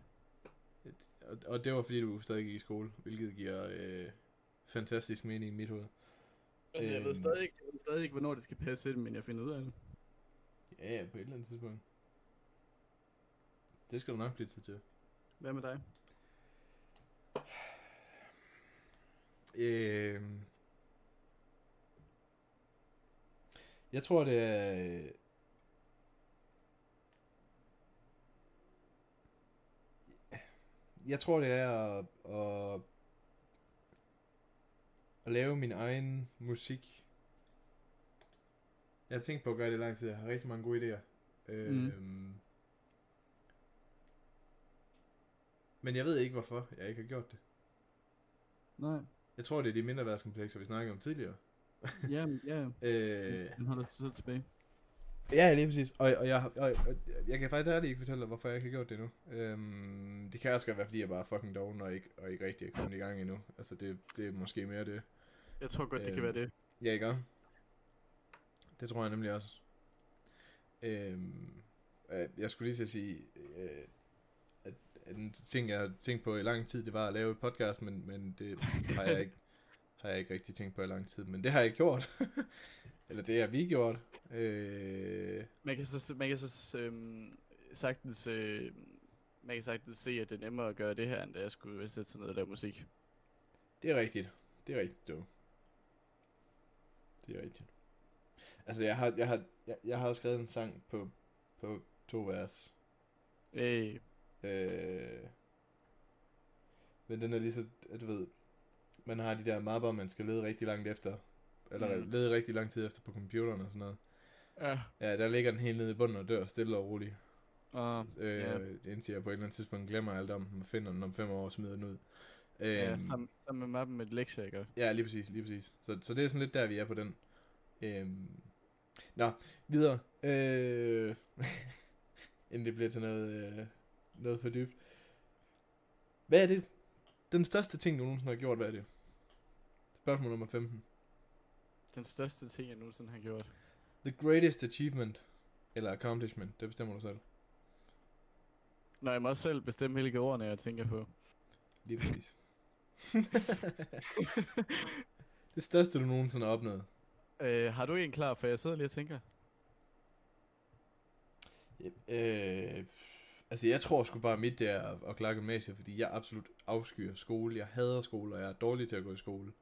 Og, og det var fordi, du stadig gik i skole, hvilket giver øh, fantastisk mening i mit hoved. altså jeg ved, Øhm. stadig, ikke- jeg ved stadig ikke, hvornår det skal passe ind, men jeg finder ud af det. Ja, ja, på et eller andet tidspunkt. Det skal du nok blive tid til. Hvad med dig? Øh, jeg tror, det er... Jeg tror, det er at, at, at lave min egen musik. Jeg har tænkt på at gøre det i lang tid. Jeg har rigtig mange gode idéer. Øh, Mm. Men jeg ved ikke, hvorfor jeg ikke har gjort det. Nej. Jeg tror, det er de mindre værtskomplekser, vi snakkede om tidligere. Ja, ja. *laughs* Øh, Den holder sig selv tilbage. Ja, lige præcis. Og, og, jeg, og, og jeg kan faktisk ærligt ikke fortælle dig, hvorfor jeg ikke har gjort det endnu. Øhm, det kan også godt være, fordi jeg bare er fucking doven og ikke, og ikke rigtig er kommet i gang endnu. Altså, det, det er måske mere det. Jeg tror godt, det kan Øhm, være det. Ja, ikke? Det tror jeg nemlig også. Øhm, øh, jeg skulle lige til at sige, øh, at, at en ting, jeg har tænkt på i lang tid, det var at lave et podcast, men, men det har jeg ikke har jeg ikke rigtig tænkt på i lang tid. Men det har jeg gjort. *laughs* Eller det har vi gjort. Øh, Man kan så, man kan så øhm, sagtens, øh, man kan sagtens se, at det er nemmere at gøre det her, end da jeg skulle sætte sig ned og lave musik. det er rigtigt. Det er rigtigt, dog. Det er rigtigt. Altså, jeg har, jeg har, jeg, jeg har skrevet en sang på, på to vers. Øh, Øh, men den er lige så, at du ved, man har de der mapper, man skal lede rigtig langt efter. Eller Mm. lede rigtig lang tid efter på computeren og sådan noget. ja, Ja, der ligger den helt nede i bunden og dør stille og roligt. og, Øh, ja. Indtil jeg på et eller andet tidspunkt glemmer alt om den, og finder den om fem år og smider den ud. Øh, ja sammen, sammen med mappen med et lektier, ikke? Ja, lige præcis, lige præcis. Så, så det er sådan lidt der, vi er på den. Øhm. Nå, videre. Øh. *laughs* Inden det bliver til noget, øh, noget for dybt. Hvad er det? Den største ting, du nogensinde har gjort, hvad er det? Spørgsmål nummer 15. Den største ting, jeg nogensinde har gjort. The greatest achievement, eller accomplishment, det bestemmer du selv. Når jeg må også selv bestemme, hvilke ordene jeg tænker på. Lige præcis. *laughs* det største, du nogensinde har opnået. Øh, har du en klar, for jeg sidder lige og tænker. Øh, altså, jeg tror sgu bare, mit det er at, at klare gymnasiet, fordi jeg absolut afskyer skole. Jeg hader skole, og jeg er dårlig til at gå i skole.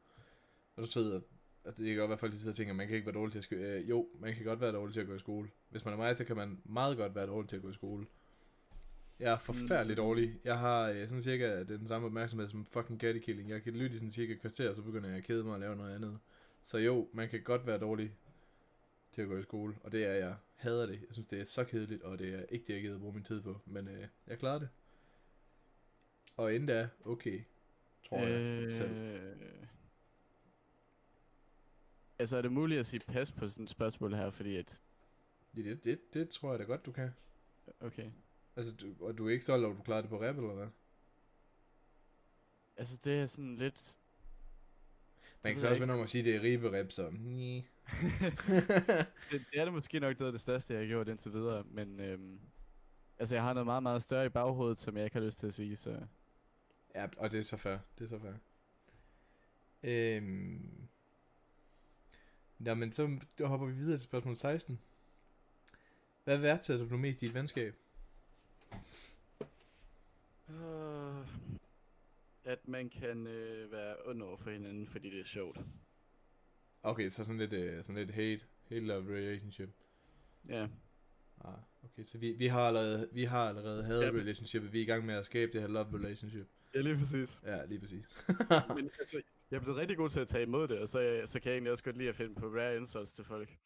Og du sidder, altså det kan godt være, at folk sidder og tænker, at man kan ikke være dårlig til at skole. Øh, jo, man kan godt være dårlig til at gå i skole. Hvis man er mig, så kan man meget godt være dårlig til at gå i skole. Jeg er forfærdelig Mm. dårlig. Jeg har øh, sådan cirka den samme opmærksomhed som fucking kattekilling. Jeg kan lytte i sådan cirka et kvarter, så begynder jeg at kede mig og lave noget andet. Så jo, man kan godt være dårlig til at gå i skole, og det er jeg. Hader det. Jeg synes, det er så kedeligt, og det er ikke det, jeg gider at bruge min tid på. Men øh, jeg klarer det. Og endda, okay, tror jeg selv. Altså, er det muligt at sige pas på sådan et spørgsmål her, fordi at... Ja, det, det, det tror jeg da godt, du kan. Okay. Altså, du, og du er ikke stolt over, at du klarede det på rap, eller hvad? Altså, det er sådan lidt... Man kan så også vende om at sige, at det er ribe rap, så... *laughs* Det, det er det måske nok af det største, jeg har gjort indtil videre, men... Øhm... Altså, jeg har noget meget, meget større i baghovedet, som jeg ikke har lyst til at sige, så... Ja, og det er så fair. Det er så fair. Øhm... Nå, men så hopper vi videre til spørgsmål 16. Hvad værdsætter du mest i et venskab? Uh, at man kan øh, være ond over for hinanden, fordi det er sjovt. Okay, så sådan lidt, øh, sådan lidt hate, hate love relationship. Ja. Ah, okay, så vi, vi har allerede, vi har allerede havde Ja, relationship, vi er i gang med at skabe det her love relationship. Ja, lige præcis. Ja, lige præcis. Men altså, jeg er blevet rigtig god til at tage imod det, og så, så kan jeg egentlig også godt lide at finde på rare insults til folk.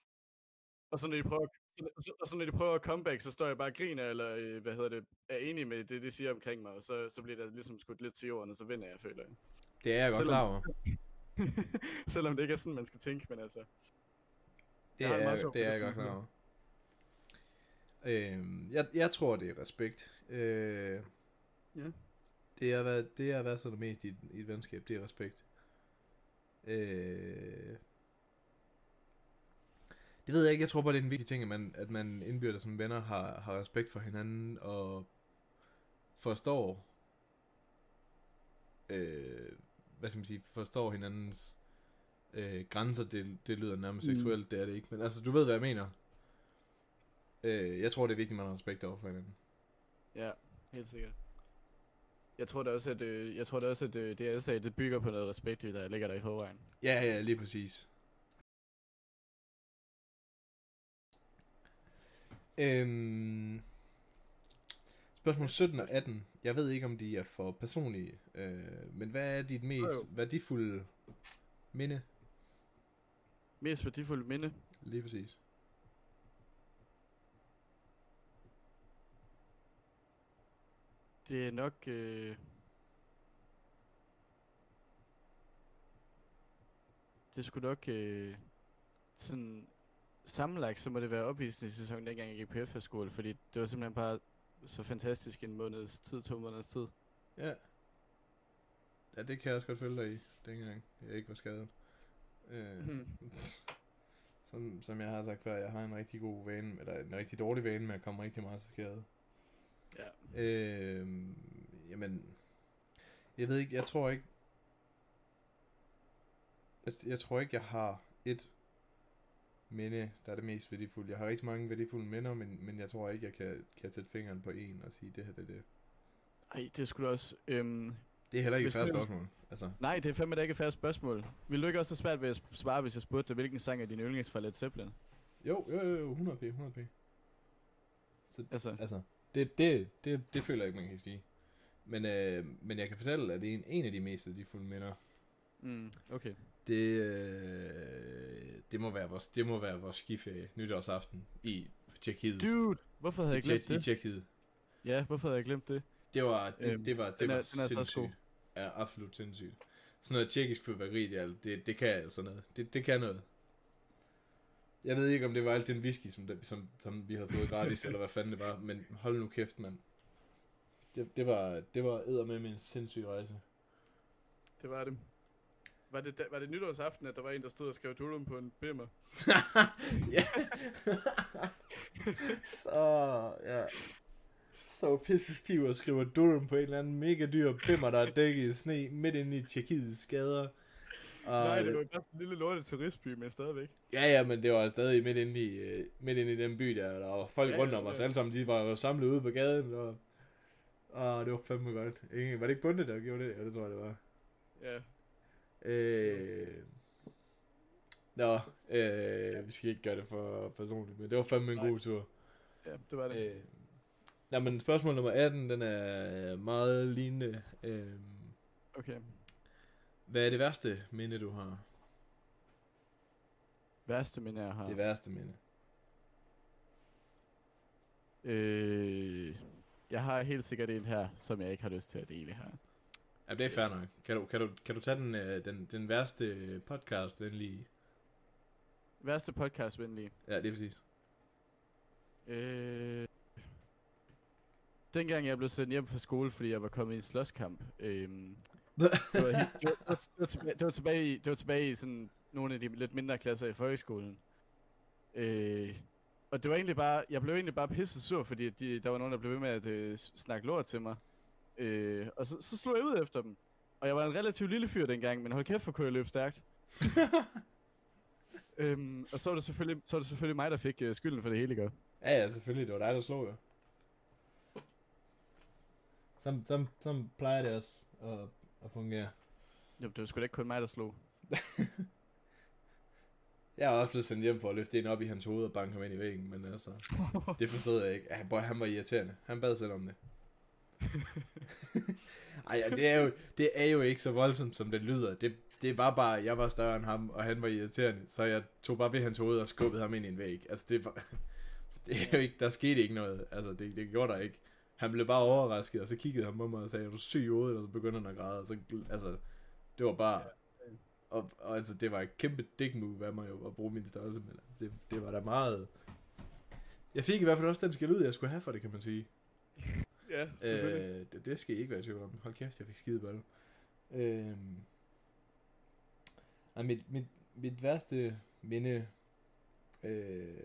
Og så når de prøver, så, og så når de prøver at comeback, så står jeg bare og griner, eller øh, hvad hedder det, er enig med det, de siger omkring mig, og så, så bliver der ligesom skudt lidt til jorden, og så vinder jeg, føler jeg. det er jeg godt Selvom- klar over. *laughs* Selvom det ikke er sådan, man skal tænke, men altså. Det Jeg har er, meget sjovt det er jeg godt sådan klar over. Øhm, jeg, jeg tror, det er respekt. Øh, Ja. Det er, hvad, det er, hvad så det mest i, i et venskab, det er respekt. Øh, det ved jeg ikke, jeg tror bare, det er en vigtig ting, at man, at man indbyrdes som venner har, har respekt for hinanden og forstår, øh, hvad skal man sige, forstår hinandens øh, grænser. Det, det lyder nærmest Mm. seksuelt, det er det ikke, men altså, du ved, hvad jeg mener. Øh, jeg tror, det er vigtigt, at man har respekt over for hinanden. Ja, helt sikkert. Jeg tror da også, at, øh, jeg tror da også, at øh, det jeg sagde, det bygger på noget respekt, der ligger der i forvejen. Ja, ja, lige præcis. Øhm, spørgsmål 17 og 18. Jeg ved ikke, om de er for personlige, øh, men hvad er dit mest Jo, jo. værdifulde minde? Mest værdifulde minde. Lige præcis. Det er nok... Øh... Det skulle nok... Øh... Sådan... Sammenlagt, så må det være opvisningssæsonen, dengang jeg gik på efterskole, fordi det var simpelthen bare så fantastisk en måneds tid, to måneders tid. Ja. Ja, det kan jeg også godt følge dig i, dengang jeg ikke var skadet. Øh, Mhm. *laughs* som, som jeg har sagt før, jeg har en rigtig god vane, eller en rigtig dårlig vane med at komme rigtig meget til skade. Ja. Øh, jamen, jeg ved ikke, jeg tror ikke, jeg, jeg tror ikke, jeg har et minde, der er det mest værdifulde. Jeg har rigtig mange værdifulde minder, men, men jeg tror ikke, jeg kan, kan sætte fingeren på en og sige, det her det er det. Ej, det skulle også... Øhm... Det er heller ikke et færdigt spørgsmål. Altså, Nej, det er fandme da ikke et færdigt spørgsmål. Vil du ikke også have svært ved at svare, hvis jeg spurgte dig, hvilken sang er din yndlings fra Led Zeppelin? jo, jo, jo, jo, 100p, 100p. Så, Altså, altså, det, det, det, det føler jeg ikke, man kan sige. Men, øh, men jeg kan fortælle, at det er en, en af de mest værdifulde minder. mm, okay. Det, øh, det, må være vores, det må være vores skiferie nytårsaften i Tjekkiet. Dude, hvorfor havde jeg glemt Tjek- I det? Tjekkiet. Ja, hvorfor havde jeg glemt det? Det var, det, Øhm, det var, det den er- var den er så sindssygt. Ja, absolut sindssygt. Sådan noget tjekkisk fyrværkeri, det, det, det kan altså noget. Det, det kan noget. Jeg ved ikke, om det var alt den whisky, som, det, som, som vi havde fået gratis, eller hvad fanden det var, men hold nu kæft, mand. Det, det var, det var med en sindssyg rejse. Det var det. Var det, var det nytårsaften, at der var en, der stod og skrev Durum på en bimmer? *laughs* ja. så, ja. Så pisse stiv og skriver Durum på en eller anden mega dyr bimmer, der er dækket i sne midt inde i Tjekkiets gader. Og, Nej, det var bare sådan en lille lortet turistby, men stadigvæk. Ja, ja, men det var stadig midt inde i, øh, midt inde i den by der. Der var folk Ja, rundt ja, om os alle sammen. De var jo samlet ude på gaden. Og, og det var fandme godt. Ingen, var det ikke Bunde, der gjorde det? Ja, det tror jeg, det var. Ja. Øh... Nå, øh, vi skal ikke gøre det for personligt, men det var fandme en Nej. god tur. Ja, det var det. Øh, nå, men spørgsmål nummer 18, den er meget lignende. Øh, Okay. Hvad er det værste minde, du har? Værste minde, jeg har. Det værste minde. Øh, jeg har helt sikkert en her, som jeg ikke har lyst til at dele her. Ja, det er Yes. fair nok. Kan du, kan du, kan du tage den, øh, den, den værste podcast venlige? Værste podcast venlige. Ja, det er præcis. Øh, dengang jeg blev sendt hjem fra skole, fordi jeg var kommet i en slåskamp. Øh, det, var, helt- det, var, det, var, tilbage, det, var tilbage i, det var tilbage i sådan nogle af de lidt mindre klasser i folkeskolen. Øh, og det var egentlig bare, jeg blev egentlig bare pisse sur, fordi de, der var nogen, der blev ved med at øh, snakke lort til mig. Øh, og så, så slog jeg ud efter dem. Og jeg var en relativt lille fyr dengang, men hold kæft, for kunne jeg løbe stærkt. *laughs* øhm, og så var, det selvfølgelig, så var det selvfølgelig mig, der fik øh, skylden for det hele, ikke? Ja, ja, selvfølgelig. Det var dig, der slog jo. Som, som, som plejer det også at, at fungere. Jo, det var sgu da ikke kun mig, der slog. *laughs* Jeg er også blevet sendt hjem for at løfte en op i hans hoved og banke ham ind i væggen, men altså, *laughs* det forstod jeg ikke. Ja, boy, han var irriterende. Han bad selv om det. *laughs* Ej, ja, det er, jo, det er jo ikke så voldsomt, som det lyder. Det, det var bare, jeg var større end ham, og han var irriterende, så jeg tog bare ved hans hoved og skubbede ham ind i en væg. Altså, det var, det er jo ikke, der skete ikke noget. Altså, det, det gjorde der ikke. Han blev bare overrasket, og så kiggede han på mig og sagde, er du syg i hovedet? Og så begyndte han at græde, og så, altså, det var bare, og, og altså, det var et kæmpe dick move af mig jo, at bruge min størrelse, men det, det var da meget... Jeg fik i hvert fald også den skæld ud, jeg skulle have for det, kan man sige. *laughs* ja, selvfølgelig. Øh, det, det skal I ikke være i tvivl om. Hold kæft, jeg fik skide bold. Øh, ej, mit, mit, mit værste minde, øh,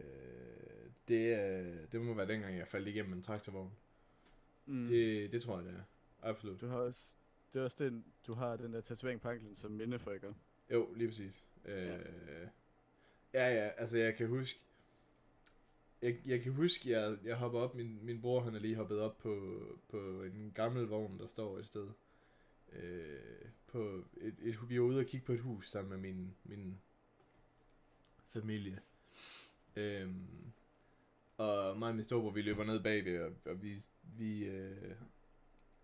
det, er, det må være dengang, jeg faldt igennem en traktorvogn. Mm. Det, det tror jeg, det er. Absolut. Du har også, det er også den, du har den der tatovering på anklen som minde for, ikke? Jo, lige præcis. Øh, ja, ja, altså jeg kan huske, jeg, jeg kan huske, jeg, jeg hopper op, min, min bror han er lige hoppet op på, på en gammel vogn, der står et sted. Øh, på et, et, vi var ude og kigge på et hus sammen med min, min familie. Øhm, og mig og min storebror, vi løber ned bagved, og, og vi, vi, øh,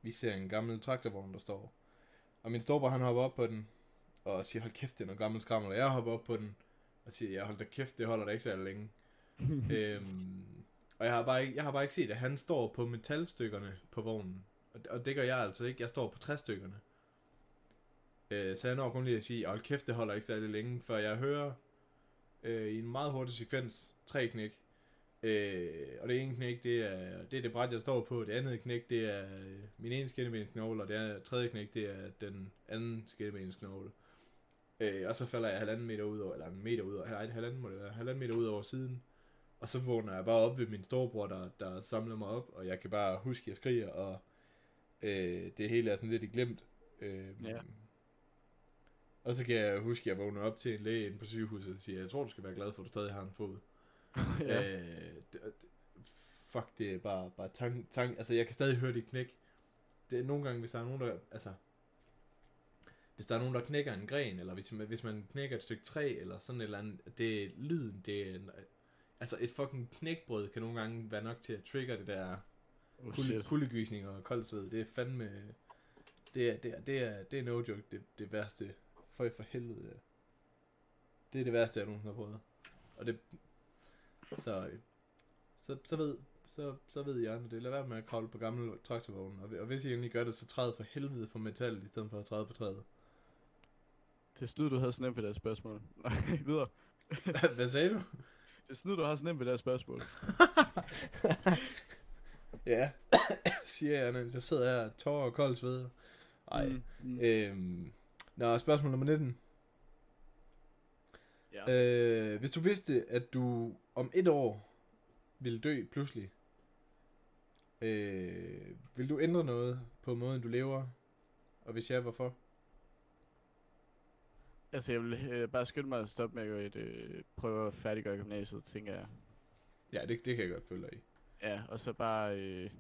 vi ser en gammel traktorvogn, der står. Og min storebror, han hopper op på den, og siger, hold kæft, det er noget gammel skrammel. Og jeg hopper op på den, og siger, jeg hold da kæft, det holder da ikke så længe. *laughs* øhm, og jeg har, bare ikke, jeg har bare ikke set, at han står på metalstykkerne på vognen. Og, og det gør jeg altså ikke. Jeg står på træstykkerne. Øh, så jeg når kun lige at sige, hold kæft, det holder ikke særlig længe, før jeg hører øh, i en meget hurtig sekvens tre knæk. Øh, og det ene knæk, det er, det er det bræt, jeg står på. Det andet knæk, det er øh, min ene skinnebensknogle, og det andet, tredje knæk, det er den anden skinnebensknogle. Øh, og så falder jeg halvanden meter ud over, eller en meter ud over, nej, halvanden må det være, halvanden meter ud over siden. Og så vågner jeg bare op ved min storebror, der, der samler mig op, og jeg kan bare huske, at jeg skriger, og øh, det hele er sådan lidt glemt. Øh, Ja. Og så kan jeg huske, at jeg vågner op til en læge inde på sygehuset og siger, jeg tror, du skal være glad for, at du stadig har en fod. *laughs* ja. Øh, det, fuck, det er bare, bare tank, tank, altså jeg kan stadig høre det knæk. Det er nogle gange, hvis der er nogen, der, altså, hvis der er nogen, der knækker en gren, eller hvis man, hvis man knækker et stykke træ, eller sådan et eller andet, det er lyden, det er, altså et fucking knækbrød kan nogle gange være nok til at trigger det der oh, kulde, kuldegysning og koldt sved. Det er fandme, det er, det er, det er, det er no joke, det, det værste, for for helvede. ja. Det er det værste, jeg nogensinde har prøvet. Og det, så, øh, så, så ved, så, så ved jeg det. Lad være med at kravle på gamle traktorvogne. Og, og hvis I endelig gør det, så træd for helvede på metal, i stedet for at træde på træet. Det er snyd, du havde så nemt ved det spørgsmål. Nej, *laughs* videre. Hvad sagde du? Det er snyd, du har så nemt ved det spørgsmål. *laughs* ja, *coughs* siger jeg, når jeg sidder her, tårer og kold sved. Ej, Mm, mm. Øhm, nå, spørgsmål nummer 19. Ja. Øh, hvis du vidste, at du om et år ville dø pludselig, øh, vil du ændre noget på måden, du lever? Og hvis ja, hvorfor? Altså, jeg vil øh, bare skynde mig at stoppe med at øh, prøve at færdiggøre gymnasiet, tænker jeg. Ja, det, det kan jeg godt følge dig i. Ja, og så bare... Øh,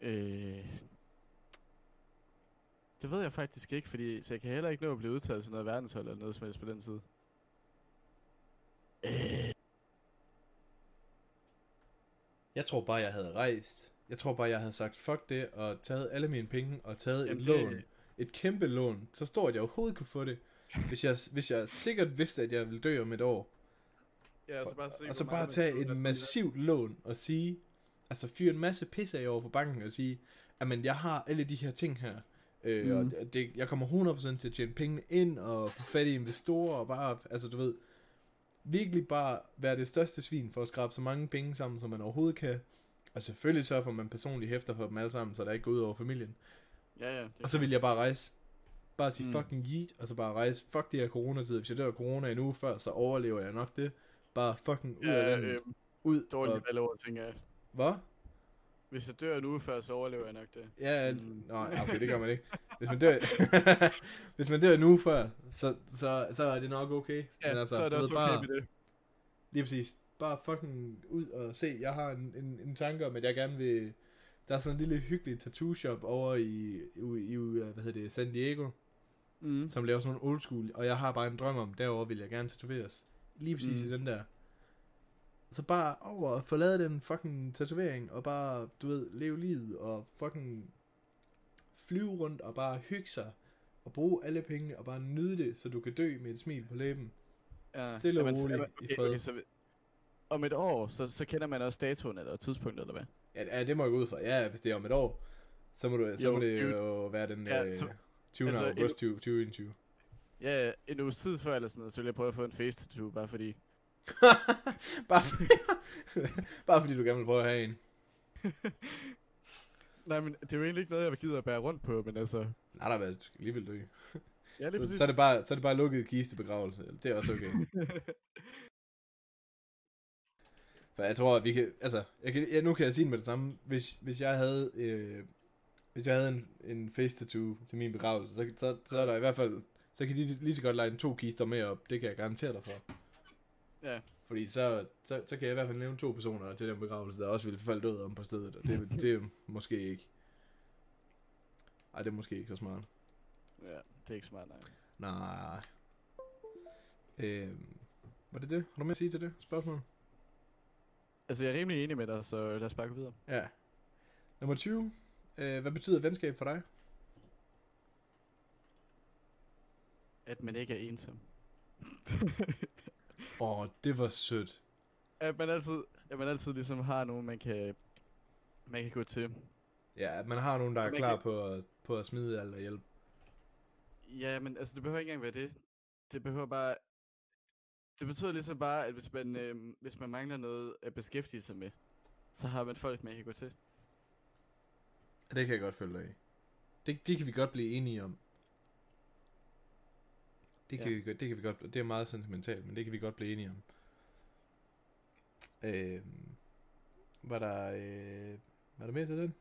øh, det ved jeg faktisk ikke, fordi så jeg kan heller ikke nå at blive udtaget til noget verdenshold eller noget som helst på den side. Øh, Jeg tror bare, jeg havde rejst. Jeg tror bare, jeg havde sagt, fuck det, og taget alle mine penge, og taget Jamen et det- lån. Et kæmpe lån. Så stort, at jeg overhovedet kunne få det. Hvis jeg, hvis jeg sikkert vidste, at jeg ville dø om et år. ja, og så bare, se, og hvor så bare tage et massivt lån og sige, altså fyre en masse pisse af over for banken og sige, men jeg har alle de her ting her, øh, mm. og det- jeg kommer 100% til at tjene pengene ind og få fat i investorer og bare, altså du ved, virkelig bare være det største svin for at skrabe så mange penge sammen, som man overhovedet kan. Og selvfølgelig sørge for, at man personligt hæfter for dem alle sammen, så der ikke går ud over familien. Ja, ja. Det Og så vil jeg bare rejse. Bare sige Mm. fucking yeet, og så bare rejse. Fuck det her coronatid. Hvis jeg dør af corona en uge før, så overlever jeg nok det. Bare fucking ud af ja, landet. øh, ud. dårligt Og, valgord, tænker jeg. hvad? Hvis jeg dør en uge før, så overlever jeg nok det. Ja, Mm. ja, okay, det gør man ikke. Hvis man dør, *laughs* hvis man dør en uge før, så, så, så er det nok okay. Ja, Men altså, så er det også bare, okay med det. Lige præcis. Bare fucking ud og se. Jeg har en, en, en tanke om, at jeg gerne vil... Der er sådan en lille hyggelig tattoo shop over i, i, i hvad hedder det, San Diego, Mm. som laver sådan nogle old school, og jeg har bare en drøm om, derover vil jeg gerne tatoveres. Lige præcis mm. i den der. Så bare over og få lavet den fucking tatovering, og bare, du ved, leve livet, og fucking flyve rundt, og bare hygge sig, og bruge alle pengene, og bare nyde det, så du kan dø med et smil på læben. Ja. Stille og roligt jamen, i okay, fred. okay, så, om et år, så, så kender man også datoen eller tidspunktet, eller hvad? Ja, ja, det må jeg gå ud fra. Ja, hvis det er om et år, så må, du, så Jo, må det dude. jo være den Ja, øh, så- 20. altså, august 20, 2021. Ja, ja, en uges tid før eller sådan noget, så vil jeg prøve at få en face tattoo, bare fordi... *laughs* bare, for, *laughs* bare fordi du gerne vil prøve at have en. *laughs* Nej, men det er jo egentlig ikke noget, jeg gider at bære rundt på, men altså... Nej, der er alligevel dø. Ja, er Så, så, er det bare, så er det bare lukket kistebegravelse. Det er også okay. For jeg tror, at vi kan, altså, jeg kan, ja, nu kan jeg sige det med det samme. Hvis, hvis jeg havde, øh, hvis jeg havde en, en face tattoo til min begravelse, så, så, så er der i hvert fald, så kan de lige så godt lege to kister med op. Det kan jeg garantere dig for. Ja, Fordi så, så, så kan jeg i hvert fald nævne to personer til den begravelse, der også ville falde død om på stedet. Og det, *laughs* det er måske ikke. Ej, det er måske ikke så smart. ja, det er ikke smart, nej. Nej. Øhm, var det det? Har du mere at sige til det spørgsmål? Altså, jeg er rimelig enig med dig, så lad os bare gå videre. Ja. Nummer 20. Øh, hvad betyder venskab for dig? At man ikke er ensom. *laughs* Åh, oh, det var sødt. at man altid, at man altid ligesom har nogen, man kan, man kan gå til. Ja, at man har nogen, der er klar kan- på at, på at smide alt og hjælpe. Ja, men altså, det behøver ikke engang være det. Det behøver bare... Det betyder ligesom bare, at hvis man, øh, hvis man mangler noget at beskæftige sig med, så har man folk, man kan gå til. Det kan jeg godt følge dig i. Det, det kan vi godt blive enige om. Det kan, Ja. vi, godt- det kan vi godt, det er meget sentimentalt, men det kan vi godt blive enige om. Øhm, var der, øh, var der mere til den?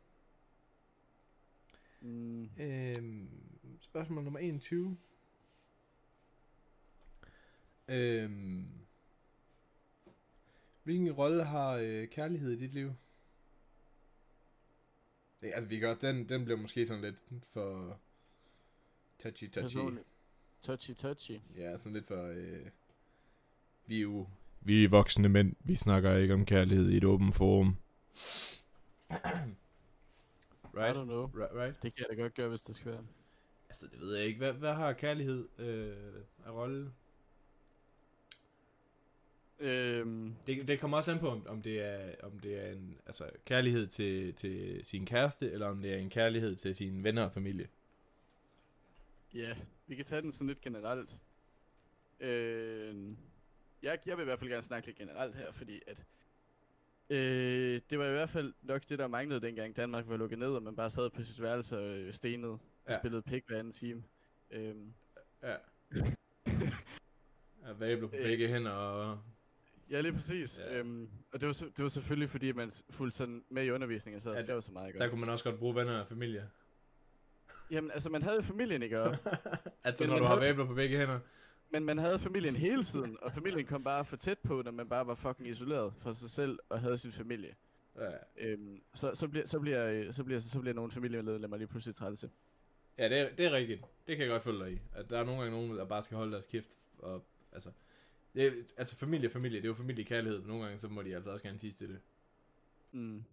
Mm. Øhm, spørgsmål nummer 21. Øhm, hvilken rolle har øh, kærlighed i dit liv? Ja, altså vi gør, den, den blev måske sådan lidt for touchy touchy. Touchy. Ja, sådan lidt for, øh, vi er jo, vi er voksne mænd, vi snakker ikke om kærlighed i et åbent forum. *clears throat* I right? don't know. right? Right? Det kan jeg da godt gøre, hvis det skal være. Altså, det ved jeg ikke. Hvad, hvad har kærlighed øh, af rolle? Øhm, Det, det kommer også an på, om, om det er, om det er en altså, kærlighed til, til sin kæreste, eller om det er en kærlighed til sine venner og familie. ja, vi kan tage den sådan lidt generelt. Øhm, jeg, jeg vil i hvert fald gerne snakke lidt generelt her, fordi at øh, det var i hvert fald nok det, der manglede dengang Danmark var lukket ned, og man bare sad på sit værelse og øh, stenede og Ja. spillede pik hver anden time. Øhm, Ja. At vabler på Øh. begge hænder og... Ja, lige præcis. Ja. Ja. Øhm, og det var, det var selvfølgelig, fordi man fulgte sådan med i undervisningen, så Ja, skrev så meget. Ikke? Der kunne man også godt bruge venner og familie. Jamen, altså, man havde familien, ikke? Og, *laughs* altså, Men når du har havde- vabler på begge hænder. men man havde familien hele tiden, og familien kom bare for tæt på, når man bare var fucking isoleret for sig selv og havde sin familie. Ja. Øhm, så, så, bliver, så, bliver, så, bliver, så bliver nogle familiemedlemmer lige pludselig trælse. Ja, det er, det er rigtigt. Det kan jeg godt følge dig i. At der er nogle gange nogen, der bare skal holde deres kæft. Og, altså, det altså familie familie. Det er jo familiekærlighed. Men nogle gange, så må de altså også gerne tisse til det. Mm.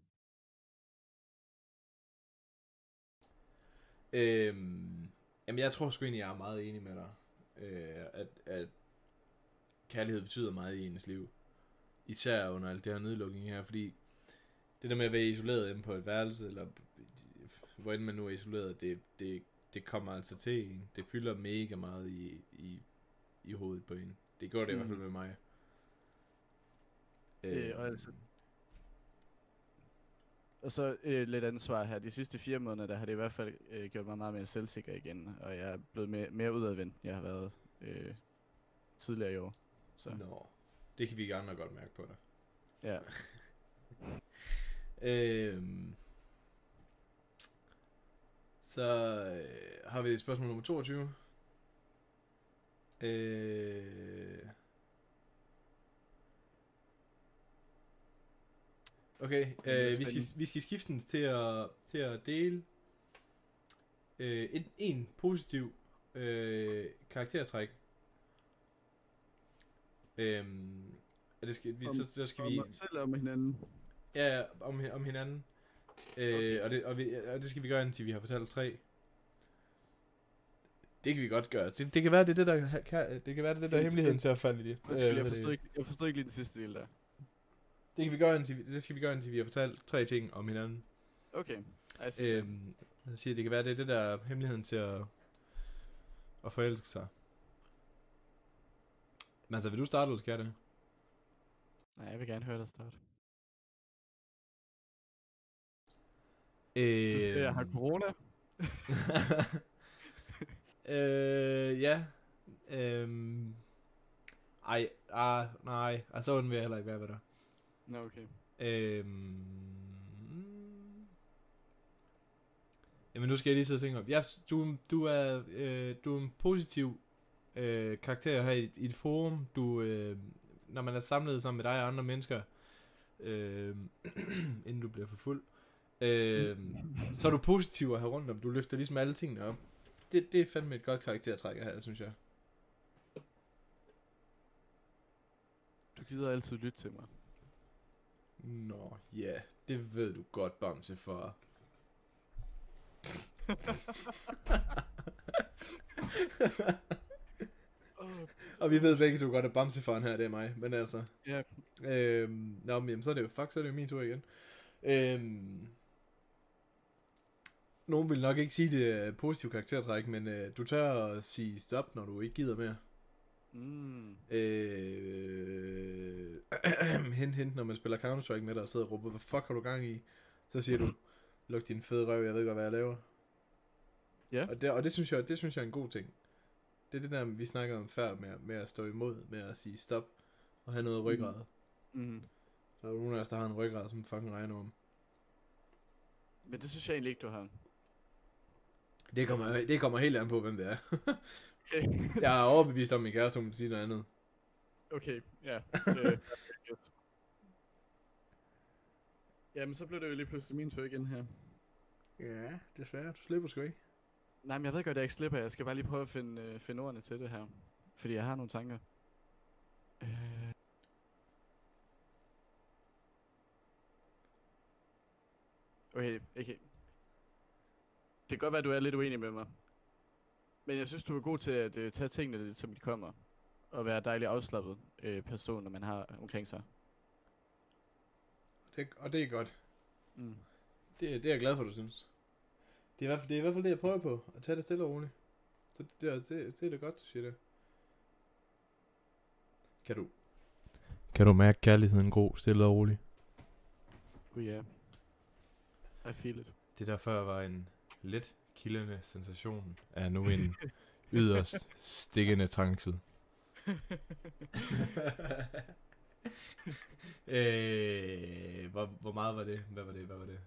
Øhm, jamen, jeg tror sgu egentlig, jeg er meget enig med dig. Øh, at, at kærlighed betyder meget i ens liv. Især under alt det her nedlukning her, fordi det der med at være isoleret inde på et værelse, eller hvor end man nu er isoleret, det, det, det kommer altså til en. Det fylder mega meget i, i, i hovedet på en. Det gør det mm. i hvert fald med mig. Øh, og altså- Og så øh, lidt ansvar her. De sidste fire måneder, der har det i hvert fald øh, gjort mig meget mere selvsikker igen. Og jeg er blevet mere, mere udadvendt, end jeg har været øh, tidligere i år. Så Nå, det kan vi andre godt mærke på dig. ja. *laughs* Øhm, så øh, har vi spørgsmål nummer 22. Øh, okay, øh, vi, skal, vi skal skifte til at, til at dele øh, en, en positiv øh, karaktertræk. Øhm, og det skal, vi, så, så skal vi... selv og med hinanden. Ja, om, om hinanden. Øh, Okay. og, det, og, vi, og det skal vi gøre, indtil vi har fortalt tre. Det kan vi godt gøre. Det, det kan være, det er det, der, kan, det kan være, det er det, der er hemmeligheden til at falde i det. Undskyld, Øh, jeg forstod, ikke, jeg forstod ikke lige den sidste del der. Det kan vi gøre, indtil, det skal vi gøre, indtil vi har fortalt tre ting om hinanden. Okay. See. Øhm, jeg siger, det kan være, det er det, der er hemmeligheden til at, at forelske sig. Men altså, vil du starte, eller skal jeg det? Nej, jeg vil gerne høre dig starte. Øh, Du siger, jeg har corona. *laughs* øh, ja. Øhm. Ej, ah, nej. Ej, så vil jeg heller ikke være ved dig. Nå, okay. Øhm. Jamen nu skal jeg lige sidde og tænke om. Ja, du, du er, øh, du er en positiv øh, karakter her i, i et forum. Du, øh, når man er samlet sammen med dig og andre mennesker, øh, *clears throat* inden du bliver for fuld, øh, så er du positiv at have rundt om. Du løfter ligesom alle tingene op. Det, det er fandme et godt karaktertræk her, synes jeg. Du gider altid lytte til mig. Nå, ja, det ved du godt, Bamse, for. Og vi ved begge to godt, at Bamsefaren her, det er mig, men altså. Ja. Øhm, nå, men jamen, så er det jo, fuck, så er det jo min tur igen. Øhm, nogen vil nok ikke sige, det et positivt karaktertræk, men øh, du tør at sige stop, når du ikke gider mere. Mm. Øh, *clears throat* hint, hint, når man spiller Counter-Strike med dig og sidder og råber, hvad fuck har du gang i? Så siger du, luk din fede røv, jeg ved godt, hvad jeg laver. Ja. Og det, og det synes jeg, det synes jeg er en god ting. Det er det der, vi snakker om før, med, med at stå imod, med at sige stop, og have noget ryggrad. Mm. Mm. Der er jo nogen af os, der har en ryggrad, som fucking regner om. Men det synes jeg egentlig ikke, du har. Det kommer, det kommer helt an på, hvem det er. *laughs* Okay. jeg er overbevist om, at min kæreste, hun sige noget andet. Okay, ja. Øh, *laughs* yes. Jamen, så blev det jo lige pludselig min tur igen her. Ja, desværre. Du slipper sgu ikke. Nej, men jeg ved godt, at jeg ikke slipper. Jeg skal bare lige prøve at finde, øh, finde ordene til det her. Fordi jeg har nogle tanker. Øh... Okay, okay. Det kan godt være, at du er lidt uenig med mig. Men jeg synes, du er god til at øh, tage tingene lidt, som de kommer. Og være dejligt afslappet øh, person, når man har omkring sig. Det, og det er godt. Mm. Det, det er jeg glad for, du synes. Det er, i hvert fald, det er i hvert fald det, jeg prøver på. At tage det stille og roligt. Så det, det, er- det, det er da godt, du siger det. Kan du... Kan du mærke kærligheden gro, stille og roligt? Oh yeah. I feel it. Det der før var en let kildende sensation, er nu en yderst stikkende trængsel. *laughs* øh, hvor, hvor meget var det? Hvad var det? Hvad var det?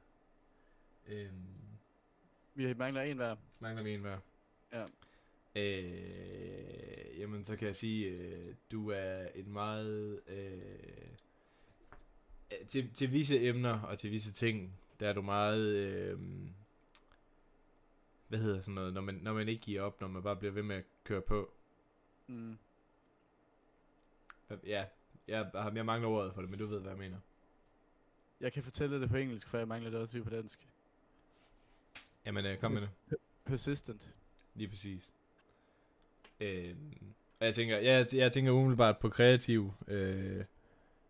Øhm, Vi mangler en hver. mangler vi en hver? Ja. Øh, jamen, så kan jeg sige, øh, du er en meget... Øh, øh, til, til visse emner og til visse ting, der er du meget... Øh, hvad hedder sådan noget? Når man, når man ikke giver op, når man bare bliver ved med at køre på. Mm. Ja, jeg, jeg, mangler ordet for det, men du ved, hvad jeg mener. Jeg kan fortælle det på engelsk, for jeg mangler det også lige på dansk. Jamen, øh, kom med det. Persistent. Lige præcis. Øh, og jeg tænker, jeg, jeg tænker umiddelbart på kreativ, øh,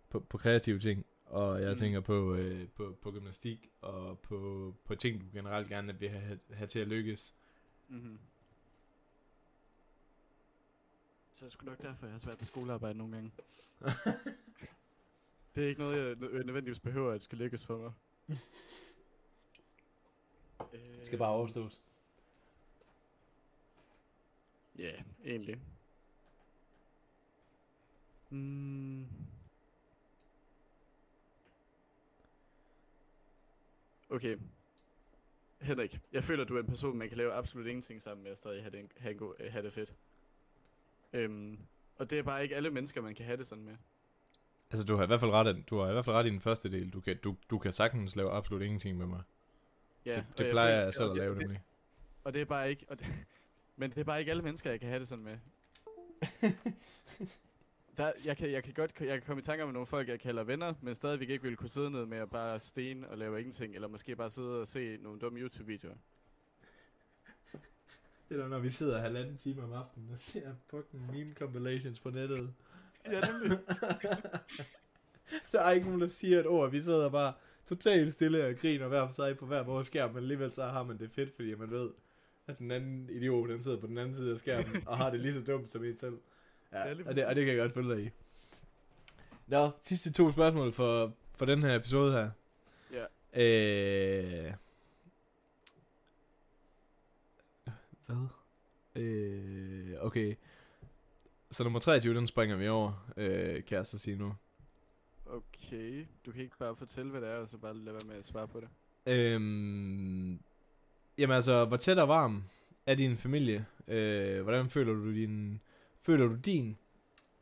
på, på kreative ting, og jeg Mm. tænker på, øh, på, på gymnastik, og på, på ting, du generelt gerne vil have, have til at lykkes. Mm-hmm. Så er det sgu nok derfor, jeg har svært ved skolearbejde nogle gange. *laughs* Det er ikke noget, jeg nø- nødvendigvis behøver, at det skal lykkes for mig. øh, overstås. Ja, yeah, egentlig. Mm. Okay. Henrik, jeg føler, du er en person, man kan lave absolut ingenting sammen med, og stadig have det, en- have, en god, øh, have det fedt. Øhm, og det er bare ikke alle mennesker, man kan have det sådan med. Altså, du har i hvert fald ret, i- du har i hvert fald ret i den første del. Du kan, du, du kan sagtens lave absolut ingenting med mig. Ja, det det jeg plejer føler- jeg selv at lave, og det, nemlig. og det er bare ikke... Og det, *laughs* men det er bare ikke alle mennesker, jeg kan have det sådan med. *laughs* Der, jeg, kan, jeg kan godt jeg kan komme i tanke om nogle folk, jeg kalder venner, men stadigvæk ikke ville kunne sidde ned med at bare sten og lave ingenting, eller måske bare sidde og se nogle dumme YouTube-videoer. Det er da, når vi sidder halvanden time om aftenen og ser fucking meme compilations på nettet. Ja, nemlig. *laughs* der er ikke nogen, der siger et ord. Vi sidder bare totalt stille og griner hver for sig på hver vores skærm, men alligevel så har man det fedt, fordi man ved, at den anden idiot, den sidder på den anden side af skærmen, og har det lige så dumt som en selv. Ja, og, det, og det kan jeg godt følge dig i. Nå, sidste to spørgsmål for, for den her episode her. Ja. Øh... Hvad? Øh, okay. Så nummer 23, den springer vi over, øh, kan jeg så sige nu. Okay, du kan ikke bare fortælle, hvad det er, og så bare lade være med at svare på det. Øhm, jamen altså, hvor tæt og varm er din familie? Øh, hvordan føler du din, føler du din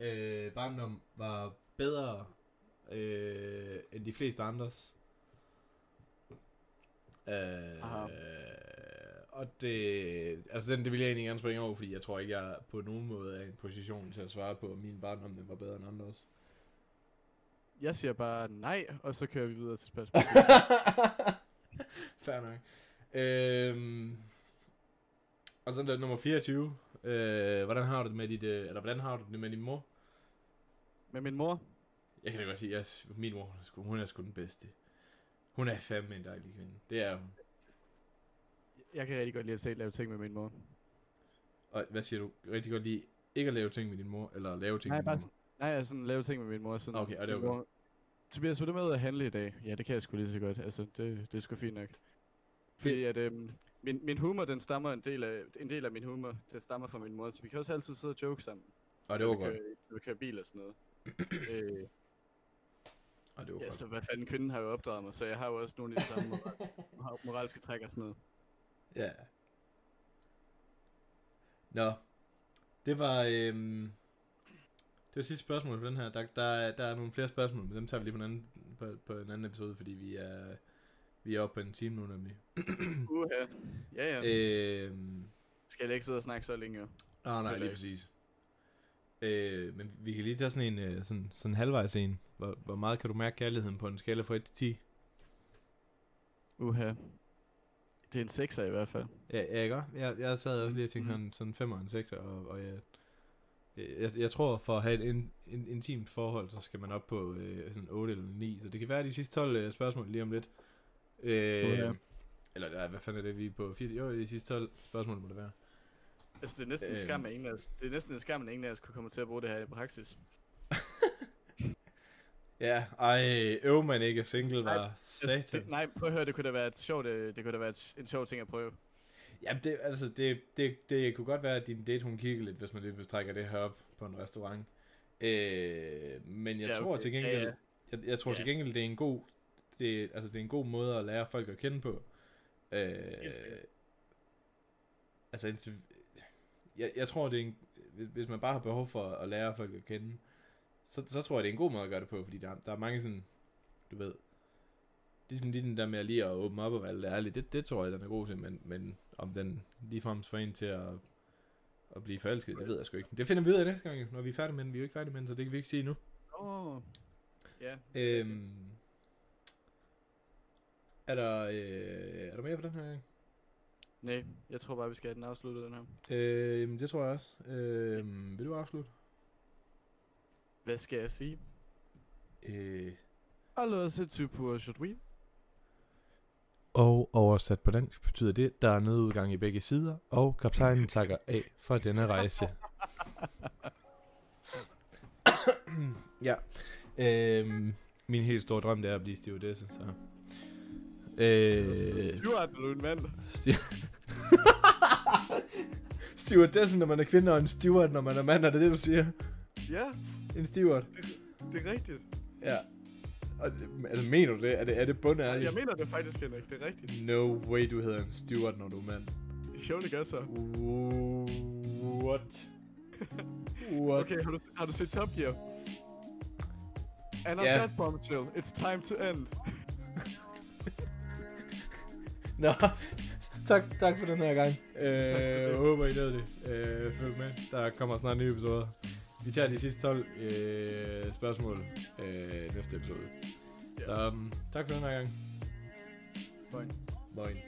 øh, barndom var bedre øh, end de fleste andres? Øh, Aha. og det, altså den, det vil jeg egentlig gerne springe over, fordi jeg tror ikke, jeg på nogen måde er i en position til at svare på, om min barndom den var bedre end andres. Jeg siger bare nej, og så kører vi videre til spørgsmålet. *laughs* Fair nok. Øhm, og så der nummer 24. Øh, hvordan har du det med dit, øh, eller hvordan har du det med din mor? Med min mor? Jeg kan da godt sige, at min mor, hun er, sgu, hun er sgu den bedste. Hun er fandme en dejlig kvinde. Det er hun. Jeg kan rigtig godt lide at se lave ting med min mor. Og hvad siger du? Rigtig godt lide ikke at lave ting med din mor, eller lave ting Nej, med bare din sådan, nej, jeg sådan lave ting med min mor. Sådan, Okay, og det var mor- Tobias, vil du med at handle i dag? Ja, det kan jeg sgu lige så godt. Altså, det, det er sgu fint nok. Fordi at, øhm, min, min humor, den stammer en del, af, en del af min humor, den stammer fra min mor, så vi kan også altid sidde og joke sammen. Og det var godt. når vi kører bil og sådan noget. *clears throat* øh, Og det var ja, godt. så hvad fanden, kvinden har jo opdraget mig, så jeg har jo også nogle af de samme moral, moral- *laughs* moralske træk og sådan noget. Ja. Nå. Det var, øhm, det var sidste spørgsmål på den her. Der, der, er- der er nogle flere spørgsmål, men dem tager vi lige på en anden, på, på en anden episode, fordi vi er, vi er oppe på en time nu nemlig. *clears throat* Uha. Ja, ja. øhm, Skal jeg ikke sidde og snakke så længe? ah, nej, Føler lige præcis. Øh, men vi kan lige tage sådan en øh, sådan, sådan halvvejs en. Hvor, hvor meget kan du mærke kærligheden på en skala fra 1 til 10? Uha. Det er en 6'er i hvert fald. Ja, ja ikke? Jeg, jeg sad lige og tænkte mm. sådan 5 og en 6, og, og jeg, jeg, jeg tror, for at have et in, in, intimt forhold, så skal man op på øh, sådan 8 eller 9. Så det kan være de sidste 12 øh, spørgsmål lige om lidt. Øh, Okay. Eller nej, hvad fanden er det, vi er på? 4, jo, de sidste 12 spørgsmål må det være. Altså, det er næsten en Øhm. skam, at ingen af os, det er næsten en skam, at ingen af os kunne komme til at bruge det her i praksis. *laughs* Ja, ej, øv man ikke single Nej, var Altså, satan. det, nej, prøv at høre, det kunne da være et sjovt, øh, det kunne da være et, en sjov ting at prøve. Jamen, det, altså, det, det, det kunne godt være, at din date, hun kigger lidt, hvis man lige bestrækker det her op på en restaurant. Øh, men jeg Ja, tror okay. til Ja, gengæld, ja. Jeg, jeg tror til Ja. gengæld, det er en god, det, altså, det er en god måde at lære folk at kende på. Øh, altså, jeg, jeg tror, det er en, hvis, hvis man bare har behov for at lære folk at kende, så, så tror jeg, det er en god måde at gøre det på, fordi der, der er mange sådan, du ved, ligesom lige den der med lige at åbne op og være lidt ærlig, det, det tror jeg, den er god til, men, men om den ligefrem får en til at, at blive forelsket, det ved jeg sgu ikke. Det finder vi ud af næste gang, når vi er færdige med den. Vi er jo ikke færdige med den, så det kan vi ikke sige nu. Åh. Oh. Ja. Øhm, er der, øh, er der mere på den her gang? Nej, jeg tror bare, vi skal have den afsluttet, den her. Øh, jamen, det tror jeg også. Øh, vil du afslutte? Hvad skal jeg sige? Øh, Alors, c'est tout pour aujourd'hui. og oversat på dansk betyder det, der er nødudgang i begge sider, og kaptajnen takker af for denne rejse. *coughs* ja. Øh, min helt store drøm, det er at blive stewardesse, så... Øh, Stuart, er du en mand? Stewardessen, *laughs* når man er kvinde, og en steward, når man er mand, er det det, du siger? Ja, En steward? det er rigtigt. Ja. Og, altså, mener du det? Er det, er det bundærligt? Jeg mener det faktisk, Henrik. Det er rigtigt. No way, du hedder en steward, når du er mand. Jo, det gør så. What? What? Okay, har du, har du set Top Gear? And on Ja. that bombshell, it's time to end. *laughs* Nå, tak, tak for den her gang. Øh, jeg håber, I nåede det. Øh, følg med. Der kommer snart nye episoder. Vi tager de sidste 12 øh, spørgsmål øh, næste episode. Ja. Så um, tak for den her gang. Fine. Bye.